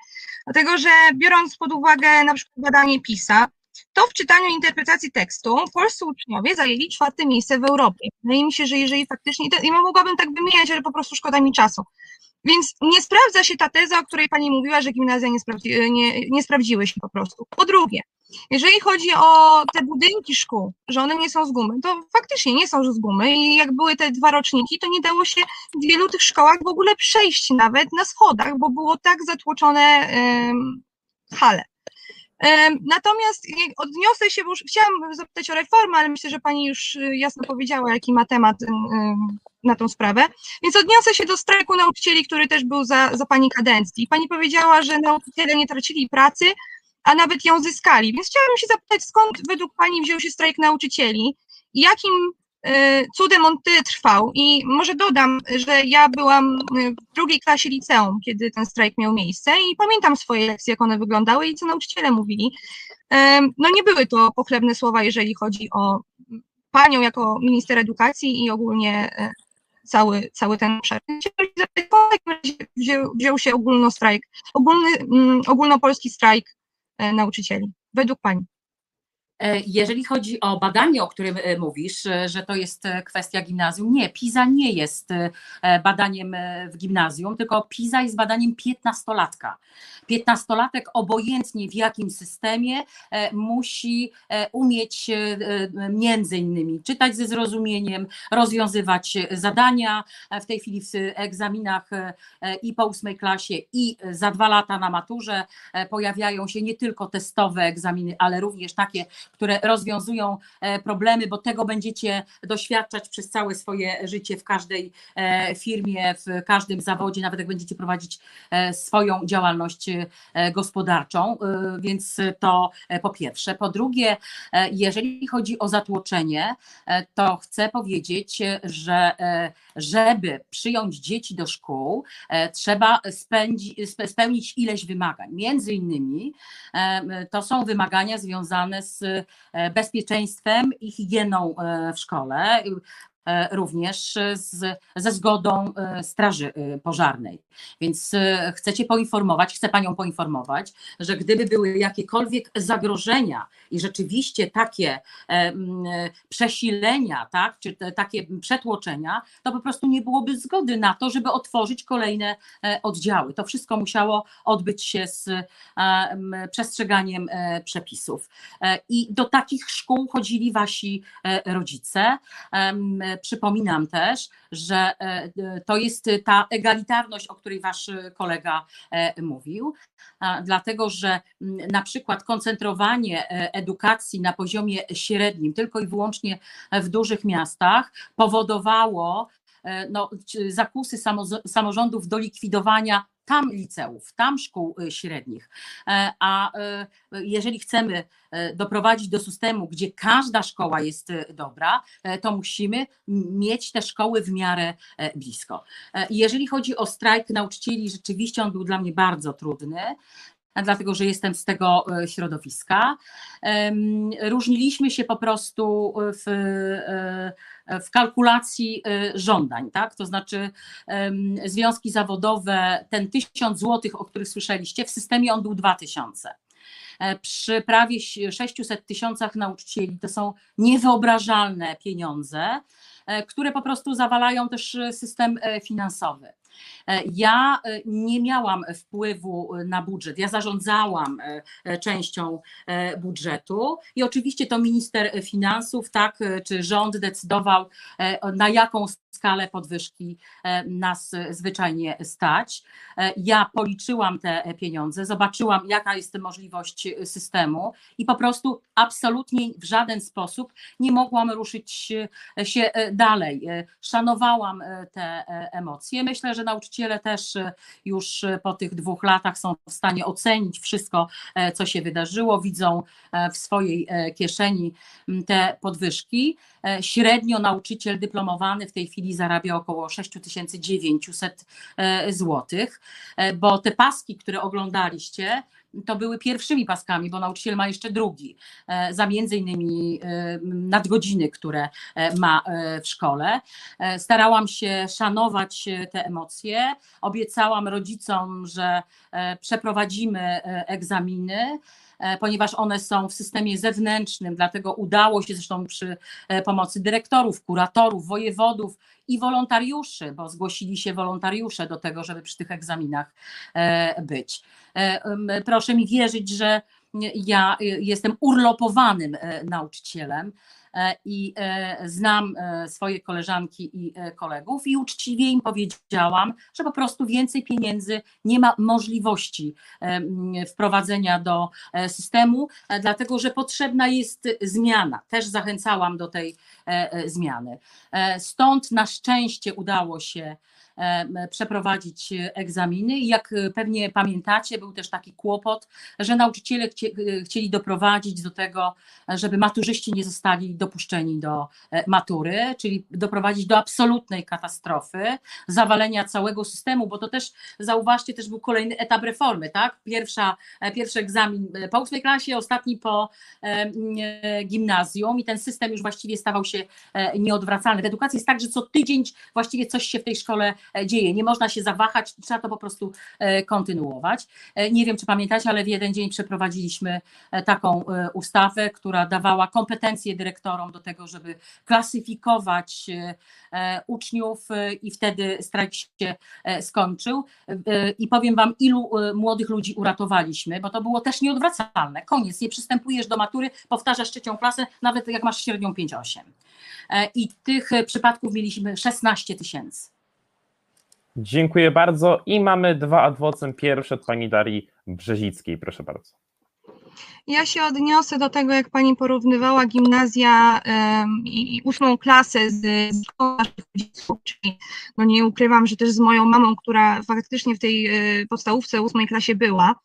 Dlatego, że biorąc pod uwagę na przykład badanie PISA, to w czytaniu interpretacji tekstu polscy uczniowie zajęli czwarte miejsce w Europie. Wydaje mi się, że jeżeli faktycznie, i mogłabym tak wymieniać, ale po prostu szkoda mi czasu. Więc nie sprawdza się ta teza, o której Pani mówiła, że gimnazja nie, sprawdzi, nie, nie sprawdziły się po prostu. Po drugie, jeżeli chodzi o te budynki szkół, że one nie są z gumy, to faktycznie nie są z gumy i jak były te dwa roczniki, to nie dało się w wielu tych szkołach w ogóle przejść nawet na schodach, bo było tak zatłoczone hale. Natomiast odniosę się, bo już chciałam zapytać o reformę, ale myślę, że Pani już y, jasno powiedziała, jaki ma temat um, na tą sprawę. Więc odniosę się do strajku nauczycieli, który też był za, za Pani kadencji. Pani powiedziała, że nauczyciele nie tracili pracy, a nawet ją zyskali. Więc chciałabym się zapytać, skąd według Pani wziął się strajk nauczycieli i jakim cudem on tyle trwał. I może dodam, że ja byłam e, w drugiej klasie liceum, kiedy ten strajk miał miejsce i pamiętam swoje lekcje, jak one wyglądały i co nauczyciele mówili. E, no nie były to pochlebne słowa, jeżeli chodzi o panią jako minister edukacji i ogólnie cały, cały ten obszar. Wziął, wziął się ogólnostrajk, ogólny, mm, ogólnopolski strajk E, nauczycieli, według Pani? E, jeżeli chodzi o badanie, o którym e, mówisz, e, że to jest kwestia gimnazjum, nie, PISA nie jest badaniem w gimnazjum, tylko PISA jest badaniem piętnastolatka. Piętnastolatek obojętnie w jakim systemie musi umieć między innymi czytać ze zrozumieniem, rozwiązywać zadania. W tej chwili w egzaminach i po ósmej klasie i za dwa lata na maturze pojawiają się nie tylko testowe egzaminy, ale również takie, które rozwiązują e, problemy, bo tego będziecie doświadczać przez całe swoje życie w każdej e, firmie, w każdym zawodzie, nawet jak będziecie prowadzić e, swoją działalność gospodarczą. Więc to po pierwsze. Po drugie, jeżeli chodzi o zatłoczenie, to chcę powiedzieć, że żeby przyjąć dzieci do szkół, trzeba spełnić ileś wymagań. Między innymi to są wymagania związane z bezpieczeństwem i higieną e, w szkole. E, również z, ze zgodą e, Straży e, Pożarnej. Więc chcecie poinformować, chcę Panią poinformować, że gdyby były jakiekolwiek zagrożenia i rzeczywiście takie przesilenia, tak, czy takie przetłoczenia, to po prostu nie byłoby zgody na to, żeby otworzyć kolejne oddziały. To wszystko musiało odbyć się z przestrzeganiem przepisów. I do takich szkół chodzili Wasi rodzice Przypominam też, że to jest ta egalitarność, o której wasz kolega mówił, dlatego że na przykład koncentrowanie edukacji na poziomie średnim, tylko i wyłącznie w dużych miastach, powodowało no, zakusy samorządów do likwidowania tam liceów, tam szkół y, średnich. E, a e, jeżeli chcemy e, doprowadzić do systemu, gdzie każda szkoła jest dobra, to musimy mieć te szkoły w miarę blisko. Jeżeli chodzi o strajk nauczycieli, rzeczywiście on był dla mnie bardzo trudny dlatego że jestem z tego środowiska. Różniliśmy się po prostu w w kalkulacji y, żądań, tak? To znaczy związki zawodowe, ten tysiąc złotych, o których słyszeliście, w systemie on był dwa tysiące. E, przy prawie 600 tysiącach nauczycieli to są niewyobrażalne pieniądze, e, które po prostu zawalają też system e, finansowy. E, ja e, nie miałam wpływu na budżet, ja zarządzałam e, częścią budżetu i oczywiście to minister finansów, tak, czy rząd decydował, na jaką skalę podwyżki nas zwyczajnie stać. Ja policzyłam te pieniądze, zobaczyłam, jaka jest możliwość systemu i po prostu absolutnie w żaden sposób nie mogłam ruszyć się dalej. Szanowałam te emocje. Myślę, że nauczyciele też e, już e, po tych dwóch latach są w stanie ocenić wszystko, e, co się wydarzyło, widzą w swojej kieszeni te podwyżki. Średnio nauczyciel dyplomowany w tej chwili zarabia około 6900 zł, bo te paski, które oglądaliście, to były pierwszymi paskami, bo nauczyciel ma jeszcze drugi, e, za między innymi e, nadgodziny, które e, ma w szkole. Starałam się szanować te emocje. Obiecałam rodzicom, że przeprowadzimy egzaminy ponieważ one są w systemie zewnętrznym, dlatego udało się zresztą przy pomocy dyrektorów, kuratorów, wojewodów i wolontariuszy, bo zgłosili się wolontariusze do tego, żeby przy tych egzaminach być. E, proszę mi wierzyć, że ja jestem urlopowanym e, nauczycielem e, i znam swoje koleżanki i kolegów i uczciwie im powiedziałam, że po prostu więcej pieniędzy nie ma możliwości wprowadzenia do systemu, dlatego że potrzebna jest zmiana. Też zachęcałam do tej zmiany. Stąd na szczęście udało się przeprowadzić egzaminy i jak pewnie pamiętacie, był też taki kłopot, że nauczyciele chcieli doprowadzić do tego, żeby maturzyści nie zostali dopuszczeni do e, matury, czyli doprowadzić do absolutnej katastrofy, zawalenia całego systemu, bo to też, zauważcie, też był kolejny etap reformy, tak? Pierwsza, e, pierwszy egzamin e, po ósmej klasie, ostatni po gimnazjum i ten system już właściwie stawał się nieodwracalny. W edukacji jest tak, że co tydzień właściwie coś się w tej szkole E, dzieje. Nie można się zawahać, trzeba to po prostu e, kontynuować. E, nie wiem, czy pamiętacie, ale w jeden dzień przeprowadziliśmy taką ustawę, która dawała kompetencje dyrektorom do tego, żeby klasyfikować uczniów i wtedy strajk się skończył. I powiem Wam, ilu młodych ludzi uratowaliśmy, bo to było też nieodwracalne. Koniec, nie przystępujesz do matury, powtarzasz trzecią klasę, nawet jak masz średnią 5-8. I tych przypadków mieliśmy 16 tysięcy. Dziękuję bardzo i mamy dwa adwocem. Pierwszy od pani Darii Brzezickiej, proszę bardzo. Ja się odniosę do tego, jak pani porównywała gimnazja i ósmą klasę z, z naszych czyli no nie ukrywam, że też z moją mamą, która faktycznie w tej e, podstawówce ósmej klasie była.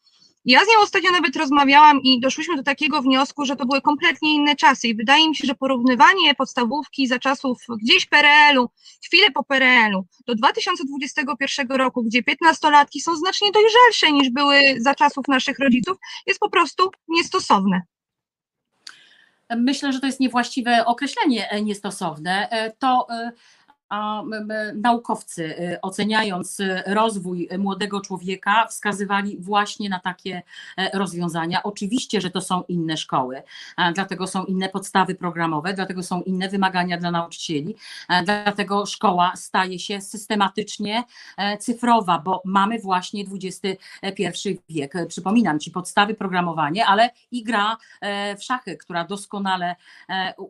Ja z nią ostatnio nawet rozmawiałam i doszłyśmy do takiego wniosku, że to były kompletnie inne czasy i wydaje mi się, że porównywanie podstawówki za czasów gdzieś PRL-u, chwilę po PRL-u do 2021 roku, gdzie 15-latki są znacznie dojrzalsze niż były za czasów naszych rodziców, jest po prostu niestosowne. Myślę, że to jest niewłaściwe określenie e, niestosowne. E, to e, naukowcy y, oceniając y, rozwój młodego człowieka wskazywali właśnie na takie e, rozwiązania. Oczywiście, że to są inne szkoły, dlatego są inne podstawy programowe, dlatego są inne wymagania dla nauczycieli, dlatego szkoła staje się systematycznie e, cyfrowa, bo mamy właśnie XXI wiek. Przypominam Ci podstawy programowania, ale i gra e, w szachy, która doskonale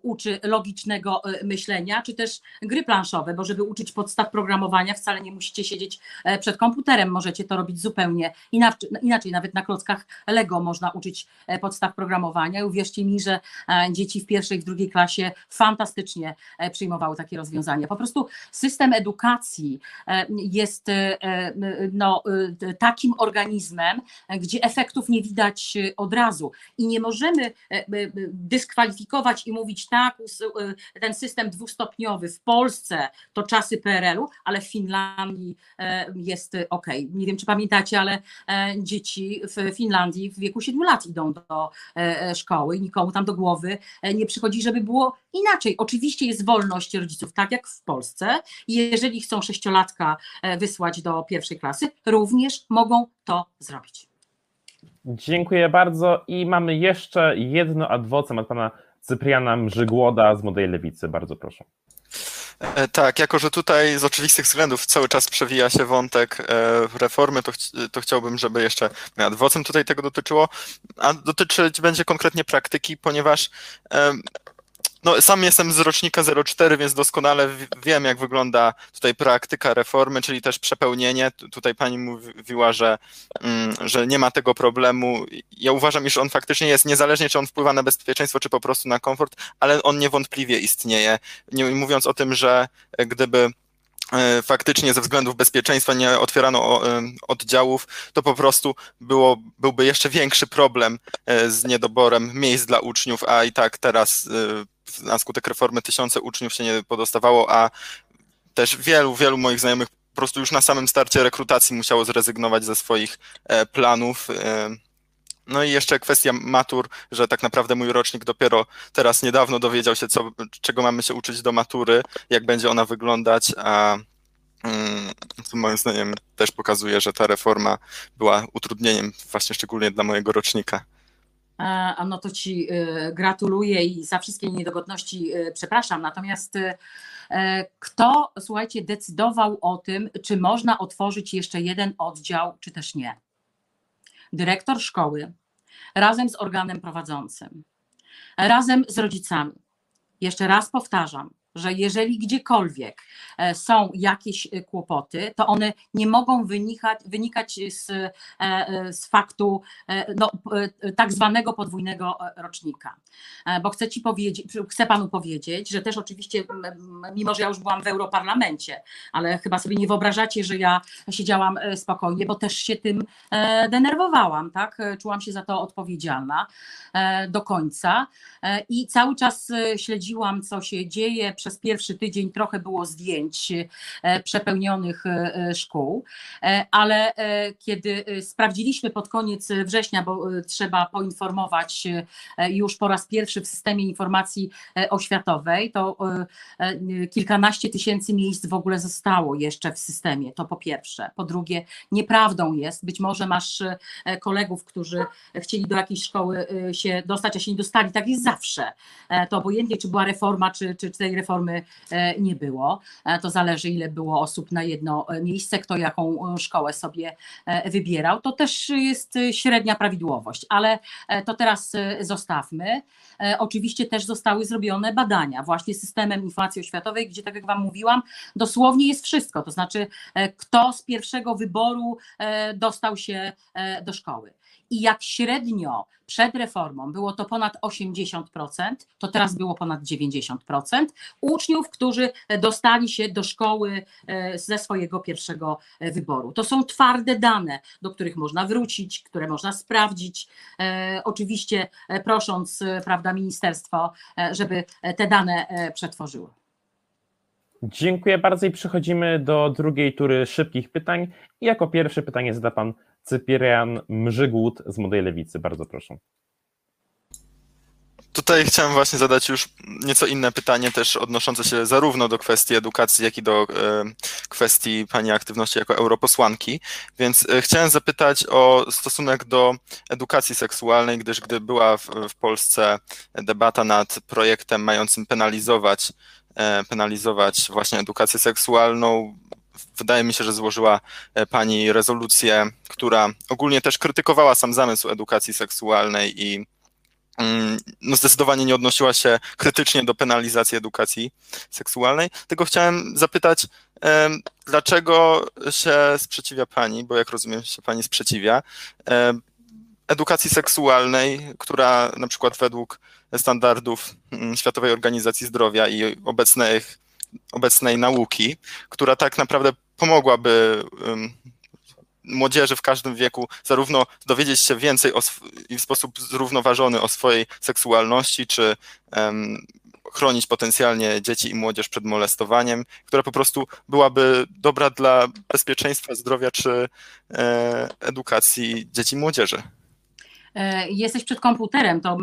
uczy logicznego myślenia, czy też gry planszowe, bo żeby uczyć podstaw programowania, wcale nie musicie siedzieć e, przed komputerem, możecie to robić zupełnie inaczej, inaczej. nawet na klockach Lego można uczyć e, podstaw programowania i uwierzcie mi, że e, dzieci w pierwszej, w drugiej klasie fantastycznie przyjmowały takie rozwiązania. Po prostu system edukacji jest no, takim organizmem, gdzie efektów nie widać od razu i nie możemy dyskwalifikować i mówić tak, ten system dwustopniowy w Polsce to czasy PRL-u, ale w Finlandii e, jest ok. Nie wiem, czy pamiętacie, ale e, dzieci w Finlandii w wieku 7 lat idą do e, e, szkoły i nikomu tam do głowy e, nie przychodzi, żeby było inaczej. Oczywiście jest wolność rodziców, tak jak w Polsce. Jeżeli chcą sześciolatka e, wysłać do pierwszej klasy, również mogą to zrobić. Dziękuję bardzo i mamy jeszcze jedno adwocem od pana Cypriana Mrzygłoda z Młodej Lewicy. Bardzo proszę. E, Tak, jako że tutaj z oczywistych względów cały czas przewija się wątek e, reformy, to, chci- to chciałbym, żeby jeszcze adwocem tutaj tego dotyczyło, a dotyczyć będzie konkretnie praktyki, ponieważ no, sam jestem z rocznika 04, więc doskonale wi- wiem, jak wygląda tutaj praktyka reformy, czyli też przepełnienie. Tu- Tutaj pani mówiła, że, mm, że nie ma tego problemu. Ja uważam, iż on faktycznie jest, niezależnie czy on wpływa na bezpieczeństwo, czy po prostu na komfort, ale on niewątpliwie istnieje. Nie mówiąc o tym, że gdyby e, faktycznie ze względów bezpieczeństwa nie otwierano e, oddziałów, to po prostu było, byłby jeszcze większy problem e, z niedoborem miejsc dla uczniów, a i tak teraz na skutek reformy tysiące uczniów się nie podostawało, a też wielu, wielu moich znajomych po prostu już na samym starcie rekrutacji musiało zrezygnować ze swoich e, planów. e. No i jeszcze kwestia matur, że tak naprawdę mój rocznik dopiero teraz niedawno dowiedział się, co, czego mamy się uczyć do matury, jak będzie ona wyglądać, a mm, co moim zdaniem też pokazuje, że ta reforma była utrudnieniem właśnie szczególnie dla mojego rocznika. E, no to Ci e, gratuluję i za wszystkie niedogodności e, przepraszam. Natomiast kto, słuchajcie, decydował o tym, czy można otworzyć jeszcze jeden oddział, czy też nie? Dyrektor szkoły razem z organem prowadzącym, razem z rodzicami. Jeszcze raz powtarzam, że jeżeli gdziekolwiek e, są jakieś e, kłopoty, to one nie mogą wynikać, wynikać z, e, z faktu no, tak zwanego podwójnego rocznika. Bo chcę, ci powiedzieć, chcę panu powiedzieć, że też oczywiście, mimo że ja już byłam w Europarlamencie, ale chyba sobie nie wyobrażacie, że ja siedziałam spokojnie, bo też się tym denerwowałam, tak? Czułam się za to odpowiedzialna do końca i cały czas śledziłam, co się dzieje. Przez pierwszy tydzień trochę było zdjęć e, przepełnionych e, e, szkół, ale kiedy sprawdziliśmy pod koniec września, bo trzeba poinformować już po raz pierwszy w systemie informacji oświatowej, to kilkanaście tysięcy miejsc w ogóle zostało jeszcze w systemie. To po pierwsze. Po drugie, nieprawdą jest, być może masz kolegów, którzy chcieli do jakiejś szkoły się dostać, a się nie dostali. Tak jest zawsze. To obojętnie, czy była reforma, czy, czy tej reformy e, nie było. E, To zależy, ile było osób na jedno e, miejsce, kto jaką szkołę sobie wybierał. To też jest średnia prawidłowość, ale to teraz zostawmy. Oczywiście też zostały zrobione badania właśnie systemem informacji oświatowej, gdzie tak jak Wam mówiłam, dosłownie jest wszystko, to znaczy kto z pierwszego wyboru dostał się do szkoły. I jak średnio przed reformą było to ponad 80%, to teraz było ponad 90% uczniów, którzy dostali się do szkoły e, ze swojego pierwszego e, wyboru. To są twarde dane, do których można wrócić, które można sprawdzić. E, Oczywiście prosząc prawda, ministerstwo, żeby te dane przetworzyło. Dziękuję bardzo i przechodzimy do drugiej tury szybkich pytań. I jako pierwsze pytanie zada pan Cyprian Mrzygłód z Młodej Lewicy. Bardzo proszę. Tutaj chciałem właśnie zadać już nieco inne pytanie, też odnoszące się zarówno do kwestii edukacji, jak i do e, kwestii Pani aktywności jako europosłanki. Więc e, chciałem zapytać o stosunek do edukacji seksualnej, gdyż gdy była w, Polsce debata nad projektem mającym penalizować, e, penalizować właśnie edukację seksualną, wydaje mi się, że złożyła Pani rezolucję, która ogólnie też krytykowała sam zamysł edukacji seksualnej i Mm, no zdecydowanie nie odnosiła się krytycznie do penalizacji edukacji seksualnej. Tylko chciałem zapytać, dlaczego się sprzeciwia Pani, bo jak rozumiem się Pani sprzeciwia, edukacji seksualnej, która na przykład według standardów mm, Światowej Organizacji Zdrowia i obecnych, obecnej nauki, która tak naprawdę pomogłaby młodzieży w każdym wieku zarówno dowiedzieć się więcej i w sposób zrównoważony o swojej seksualności, czy um, chronić potencjalnie dzieci i młodzież przed molestowaniem, która po prostu byłaby dobra dla bezpieczeństwa, zdrowia czy e, edukacji dzieci i młodzieży. E, jesteś przed komputerem, to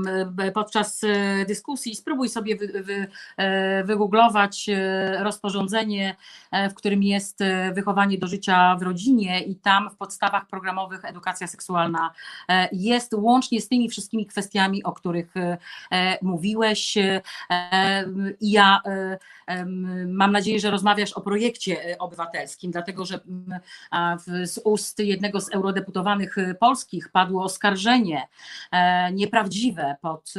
podczas e, dyskusji spróbuj sobie wy, wy, e, wygooglować rozporządzenie, w którym jest wychowanie do życia w rodzinie i tam w podstawach programowych edukacja seksualna jest łącznie z tymi wszystkimi kwestiami, o których mówiłeś. I ja mam nadzieję, że rozmawiasz o projekcie obywatelskim, dlatego że z ust jednego z eurodeputowanych polskich padło oskarżenie, E, nieprawdziwe pod,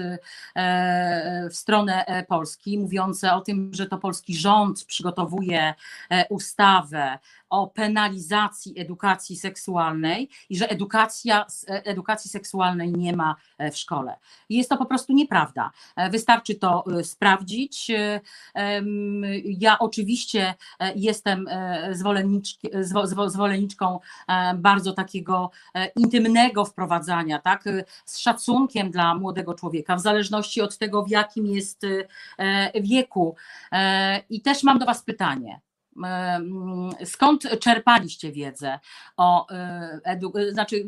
e, w stronę e, Polski, mówiące o tym, że to polski rząd przygotowuje ustawę o penalizacji edukacji seksualnej i że edukacja, edukacji seksualnej nie ma w szkole. Jest to po prostu nieprawda. Wystarczy to sprawdzić. Ja oczywiście jestem zwolenniczką bardzo takiego intymnego wprowadzania, tak, z szacunkiem dla młodego człowieka, w zależności od tego, w jakim jest wieku. I też mam do Was pytanie skąd czerpaliście wiedzę o, edu- znaczy,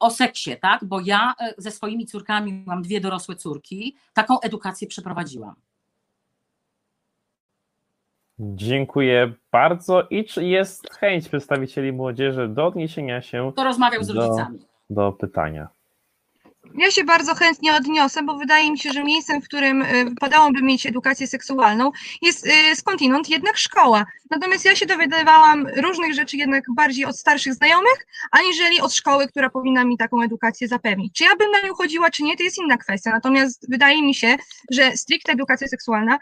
o seksie, tak? Bo ja ze swoimi córkami mam dwie dorosłe córki, taką edukację przeprowadziłam. Dziękuję bardzo. I czy jest chęć przedstawicieli młodzieży do odniesienia się. To rozmawiał z rodzicami. Do, do pytania. Ja się bardzo chętnie odniosę, bo wydaje mi się, że miejscem, w którym y, wypadałoby mieć edukację seksualną, jest y, skądinąd jednak szkoła. Natomiast ja się dowiadywałam różnych rzeczy jednak bardziej od starszych znajomych, aniżeli od szkoły, która powinna mi taką edukację zapewnić. Czy ja bym na nią chodziła, czy nie, to jest inna kwestia. Natomiast wydaje mi się, że stricte edukacja seksualna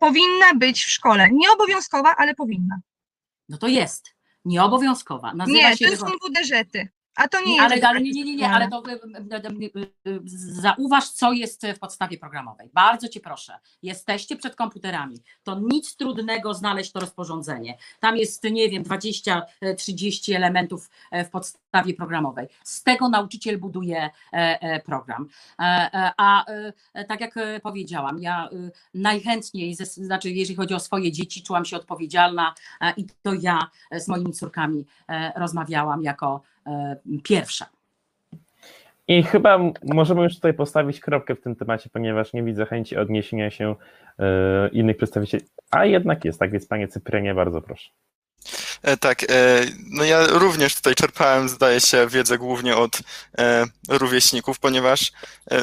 powinna być w szkole. Nie obowiązkowa, ale powinna. No to jest. Nieobowiązkowa. Nazywa nie, się to są WDŻ-y. A to nie, jest. Ale, ale nie, nie, nie, nie, ale to zauważ, co jest w podstawie programowej. Bardzo Cię proszę. Jesteście przed komputerami. To nic trudnego znaleźć to rozporządzenie. Tam jest, nie wiem, 20-30 elementów e, w podstawie programowej. Z tego nauczyciel buduje e, e, program. A tak jak powiedziałam, ja najchętniej, znaczy jeżeli chodzi o swoje dzieci, czułam się odpowiedzialna i to ja z moimi córkami rozmawiałam jako E, pierwsza. I chyba możemy już tutaj postawić kropkę w tym temacie, ponieważ nie widzę chęci odniesienia się e, innych przedstawicieli. A jednak jest, tak więc panie Cyprianie, bardzo proszę. E, tak, no ja również tutaj czerpałem, zdaje się, wiedzę głównie od rówieśników, ponieważ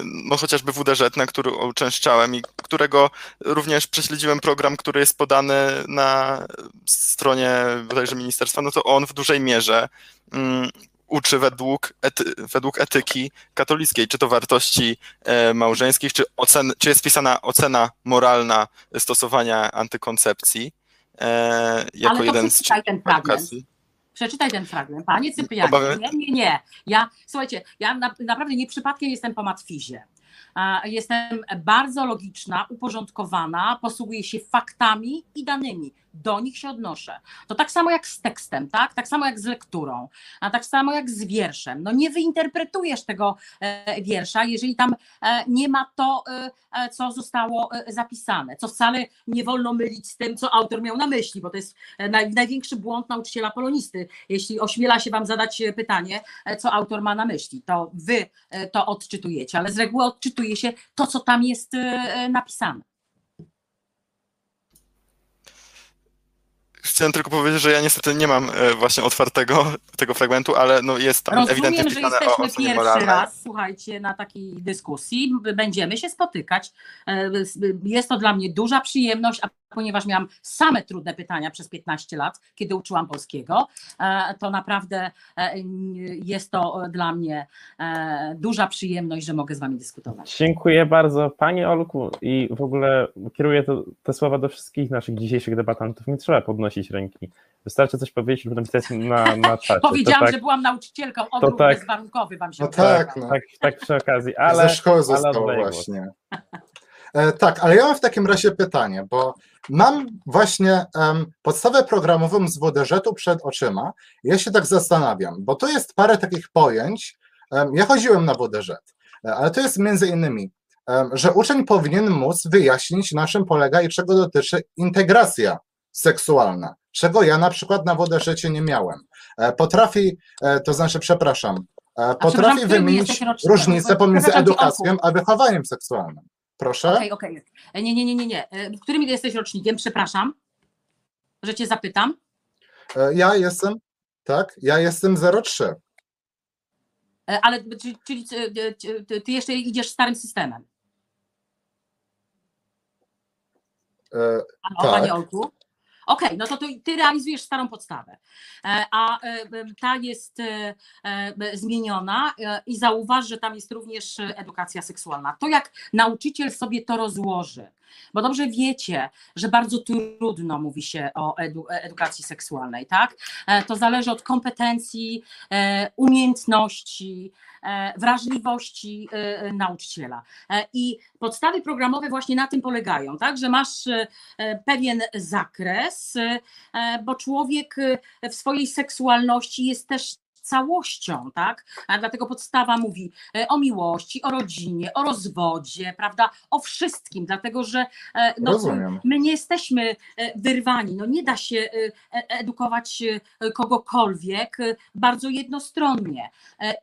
no chociażby WDŻ, na który uczęszczałem i którego również prześledziłem program, który jest podany na stronie bodajże ministerstwa, no to on w dużej mierze mm, uczy według, ety, według etyki katolickiej, czy to wartości e, małżeńskich, czy, ocen, czy jest pisana ocena moralna stosowania antykoncepcji e, jako Ale jeden z ten edukacji. Przeczytaj ten fragment. Panie Cyprianie, nie, nie, nie. Ja, słuchajcie, ja na, naprawdę nie przypadkiem jestem po matwizie. Jestem bardzo logiczna, uporządkowana, posługuję się faktami i danymi do nich się odnoszę. To tak samo jak z tekstem, tak? Tak samo jak z lekturą, a tak samo jak z wierszem. No nie wyinterpretujesz tego e, wiersza, jeżeli tam e, nie ma to, e, co zostało zapisane, co wcale nie wolno mylić z tym, co autor miał na myśli, bo to jest największy błąd nauczyciela polonisty. Jeśli ośmiela się wam zadać pytanie, co autor ma na myśli, to wy to odczytujecie, ale z reguły implementuje się to, co tam jest napisane. Chciałem tylko powiedzieć, że ja niestety nie mam e, właśnie otwartego tego fragmentu, ale no jest tam ewidentnie Rozumiem, że wpisane o jesteśmy pierwszy moralnej. raz, słuchajcie, na takiej dyskusji. Będziemy się spotykać. E, Jest to dla mnie duża przyjemność, a ponieważ miałam same trudne pytania przez 15 lat, kiedy uczyłam polskiego, e, to naprawdę e, jest to dla mnie e, duża przyjemność, że mogę z Wami dyskutować. Dziękuję bardzo Pani Olku i w ogóle kieruję to, te słowa do wszystkich naszych dzisiejszych debatantów. Nie trzeba podnosić ręki. Wystarczy coś powiedzieć lub napisać na, na (laughs) czacie. Powiedziałam, tak, że byłam nauczycielką, odruch tak. bezwarunkowy Wam się No tak, no. tak, tak przy okazji, ale... Ze szkoły ale zostało właśnie. (laughs) E, tak, ale ja mam w takim razie pytanie, bo mam właśnie em, podstawę programową z WDŻ-u przed oczyma. Ja się tak zastanawiam, bo tu jest parę takich pojęć. Em, ja chodziłem na WDŻ, e, ale to jest między innymi, em, że uczeń powinien móc wyjaśnić, na czym polega i czego dotyczy integracja seksualna, czego ja na przykład na WDŻ nie miałem. E, Potrafi, e, to znaczy, przepraszam, e, potrafi wymienić różnicę pomiędzy edukacją a wychowaniem seksualnym. Proszę? Okej, okej. E, Nie, nie, nie, nie, nie. E, którym jesteś rocznikiem? Przepraszam, że cię zapytam. E, Ja jestem, tak, ja jestem 03. E, Ale czyli, czyli e, ty- jeszcze idziesz starym systemem. E, Ano, Tak. Panie Olku. Okej, no to ty, ty realizujesz starą podstawę, E, a e, ta jest e, zmieniona i zauważ, że tam jest również edukacja seksualna. To jak nauczyciel sobie to rozłoży, bo dobrze wiecie, że bardzo trudno mówi się o edu, edukacji seksualnej, tak? To zależy od kompetencji, umiejętności, wrażliwości nauczyciela. I podstawy programowe właśnie na tym polegają, tak? Że masz pewien zakres, e, bo człowiek e, w swojej seksualności jest też całością, tak? A dlatego podstawa mówi e, o miłości, o rodzinie, o rozwodzie, prawda? O wszystkim, dlatego że e, no, Rozumiem. my nie jesteśmy e, wyrwani, no nie da się edukować kogokolwiek bardzo jednostronnie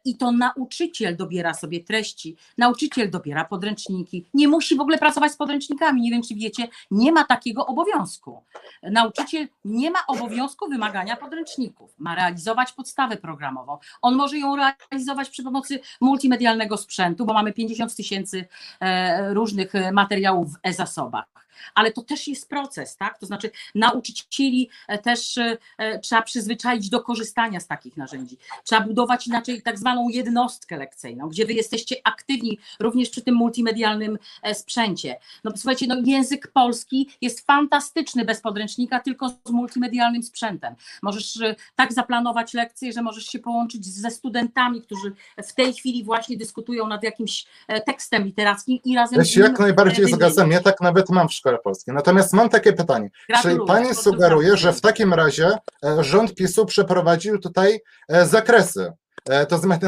i to nauczyciel dobiera sobie treści, nauczyciel dobiera podręczniki, nie musi w ogóle pracować z podręcznikami, nie wiem czy wiecie, nie ma takiego obowiązku. Nauczyciel nie ma obowiązku wymagania podręczników, ma realizować podstawę programową. On może ją realizować przy pomocy multimedialnego sprzętu, bo mamy 50 tysięcy e, różnych e, materiałów w e-zasobach. Ale to też jest proces, tak? To znaczy nauczycieli e, też e, e, trzeba przyzwyczaić do korzystania z takich narzędzi. Trzeba budować inaczej tak zwaną jednostkę lekcyjną, gdzie wy jesteście aktywni również przy tym multimedialnym sprzęcie. No słuchajcie, no język polski jest fantastyczny bez podręcznika, tylko z multimedialnym sprzętem. Możesz tak zaplanować lekcje, że możesz się połączyć ze studentami, którzy w tej chwili właśnie dyskutują nad jakimś tekstem literackim i razem Ja się jak najbardziej zgadzam, ja tak nawet mam w szkole polskiej. Natomiast mam takie pytanie. Czyli Gratuluję, pani bardzo sugeruje, że w takim razie e, rząd PiSu przeprowadził tutaj e, zakresy, e, to zmiany,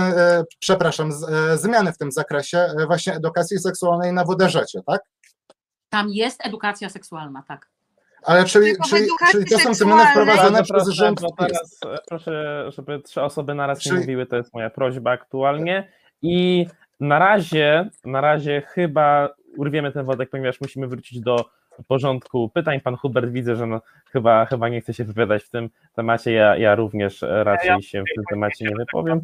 przepraszam, zmiany w tym zakresie właśnie edukacji seksualnej na WDŻ, tak? Tam jest edukacja seksualna, tak. Ale czyli, czyli, czyli to są zmiany Bardzo przez proszę, rząd teraz proszę, żeby trzy osoby naraz nie Czyli- mówiły, to jest moja prośba aktualnie. I na razie, na razie chyba urwiemy ten wątek, ponieważ musimy wrócić do porządku pytań. Pan Hubert widzę, że no, chyba, chyba nie chce się wypowiadać w tym temacie. Ja, ja również e, raczej Ja- się w tym temacie nie wypowiem.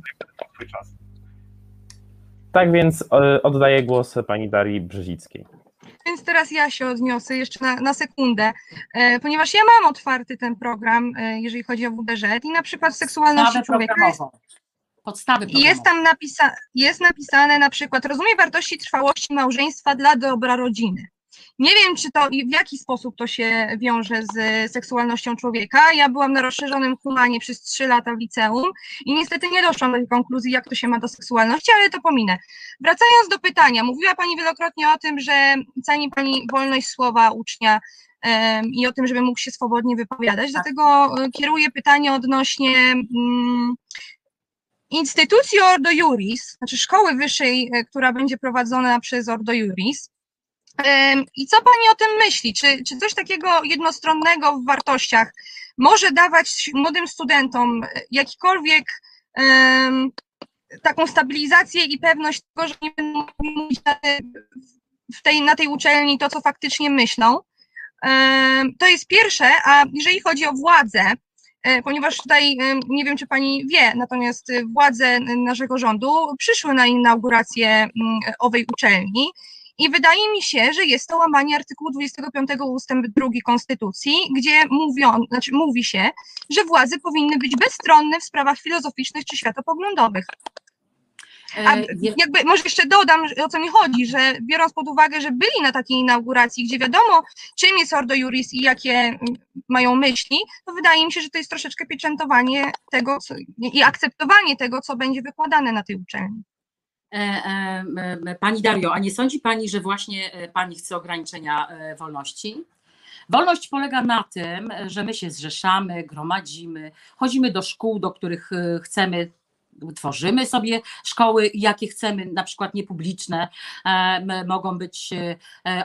Tak więc e, oddaję głos pani Darii Brzezickiej. Więc teraz ja się odniosę jeszcze na, na sekundę, e, ponieważ ja mam otwarty ten program, e, jeżeli chodzi o WDŻ i na przykład w seksualności Podstawę człowieka jest. Podstawy i jest programowe. tam napisa, jest napisane na przykład rozumie wartości trwałości małżeństwa dla dobra rodziny. Nie wiem, czy to i w jaki sposób to się wiąże z seksualnością człowieka. Ja byłam na rozszerzonym humanie przez trzy lata w liceum i niestety nie doszłam do tej konkluzji, jak to się ma do seksualności, ale to pominę. Wracając do pytania, mówiła Pani wielokrotnie o tym, że ceni Pani wolność słowa ucznia em, i o tym, żeby mógł się swobodnie wypowiadać. Dlatego e, kieruję pytanie odnośnie mm, instytucji Ordo Juris, znaczy szkoły wyższej, e, która będzie prowadzona przez Ordo Juris. I co Pani o tym myśli? Czy, czy coś takiego jednostronnego w wartościach może dawać młodym studentom e, jakikolwiek em, taką stabilizację i pewność tego, że nie będą mówić w tej, na tej uczelni to, co faktycznie myślą. To jest pierwsze, a jeżeli chodzi o władzę, ponieważ tutaj nie wiem, czy pani wie, natomiast władze naszego rządu przyszły na inaugurację mm, owej uczelni i wydaje mi się, że jest to łamanie artykułu 25 ustęp 2 Konstytucji, gdzie znaczy mówi się, że władze powinny być bezstronne w sprawach filozoficznych czy światopoglądowych. A jakby może jeszcze dodam, o co mi chodzi, że biorąc pod uwagę, że byli na takiej inauguracji, gdzie wiadomo, czym jest Ordo Juris i jakie mają myśli, to wydaje mi się, że to jest troszeczkę pieczętowanie tego co, i akceptowanie tego, co będzie wykładane na tej uczelni. E, e, pani Dario, a nie sądzi Pani, że właśnie e, Pani chce ograniczenia wolności? Wolność polega na tym, że my się zrzeszamy, gromadzimy, chodzimy do szkół, do których chcemy, tworzymy sobie szkoły, jakie chcemy, na przykład niepubliczne, mogą być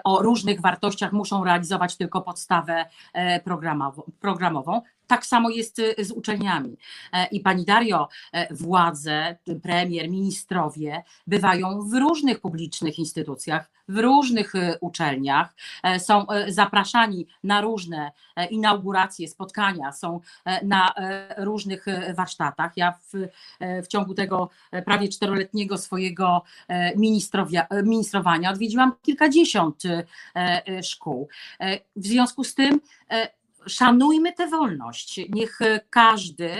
o różnych wartościach, muszą realizować tylko podstawę programową. Tak samo jest y, z uczelniami. E, I pani Dario, e, władze, premier, ministrowie bywają w różnych publicznych instytucjach, w różnych y, uczelniach, e, są zapraszani na różne inauguracje, spotkania, są na różnych warsztatach. Ja w, w ciągu tego prawie czteroletniego swojego ministrowania odwiedziłam kilkadziesiąt szkół. W związku z tym szanujmy tę wolność. Niech każdy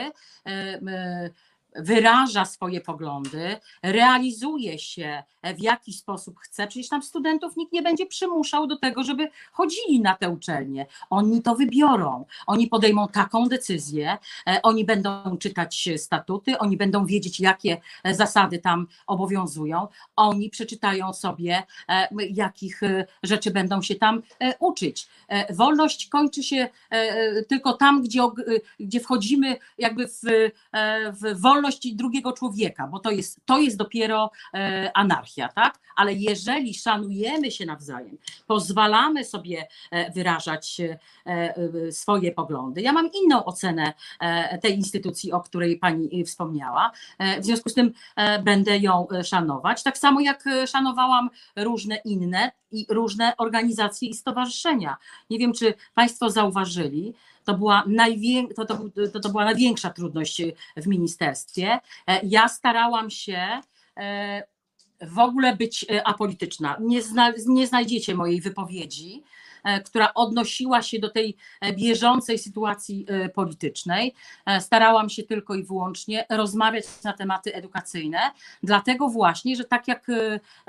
e, wyraża swoje poglądy, realizuje się w jaki sposób chce. Przecież tam studentów nikt nie będzie przymuszał do tego, żeby chodzili na te uczelnie. Oni to wybiorą, oni podejmą taką decyzję, e, oni będą czytać statuty, oni będą wiedzieć, jakie zasady tam obowiązują, oni przeczytają sobie, e, jakich e, rzeczy będą się tam uczyć. Wolność kończy się tylko tam, gdzie, gdzie wchodzimy jakby w, w wolność drugiego człowieka, bo to jest, to jest dopiero anarchia hierarchia, tak? Ale jeżeli szanujemy się nawzajem, pozwalamy sobie e, wyrażać e, e, swoje poglądy. Ja mam inną ocenę tej instytucji, o której pani wspomniała. W związku z tym będę ją szanować, tak samo jak szanowałam różne inne i różne organizacje i stowarzyszenia. Nie wiem, czy Państwo zauważyli, to była, najwię... to, to, to, to była największa trudność w ministerstwie. Ja starałam się w ogóle być e, apolityczna. Nie, zna, nie znajdziecie mojej wypowiedzi, e, która odnosiła się do tej e, bieżącej sytuacji politycznej. Starałam się tylko i wyłącznie rozmawiać na tematy edukacyjne, dlatego właśnie, że tak jak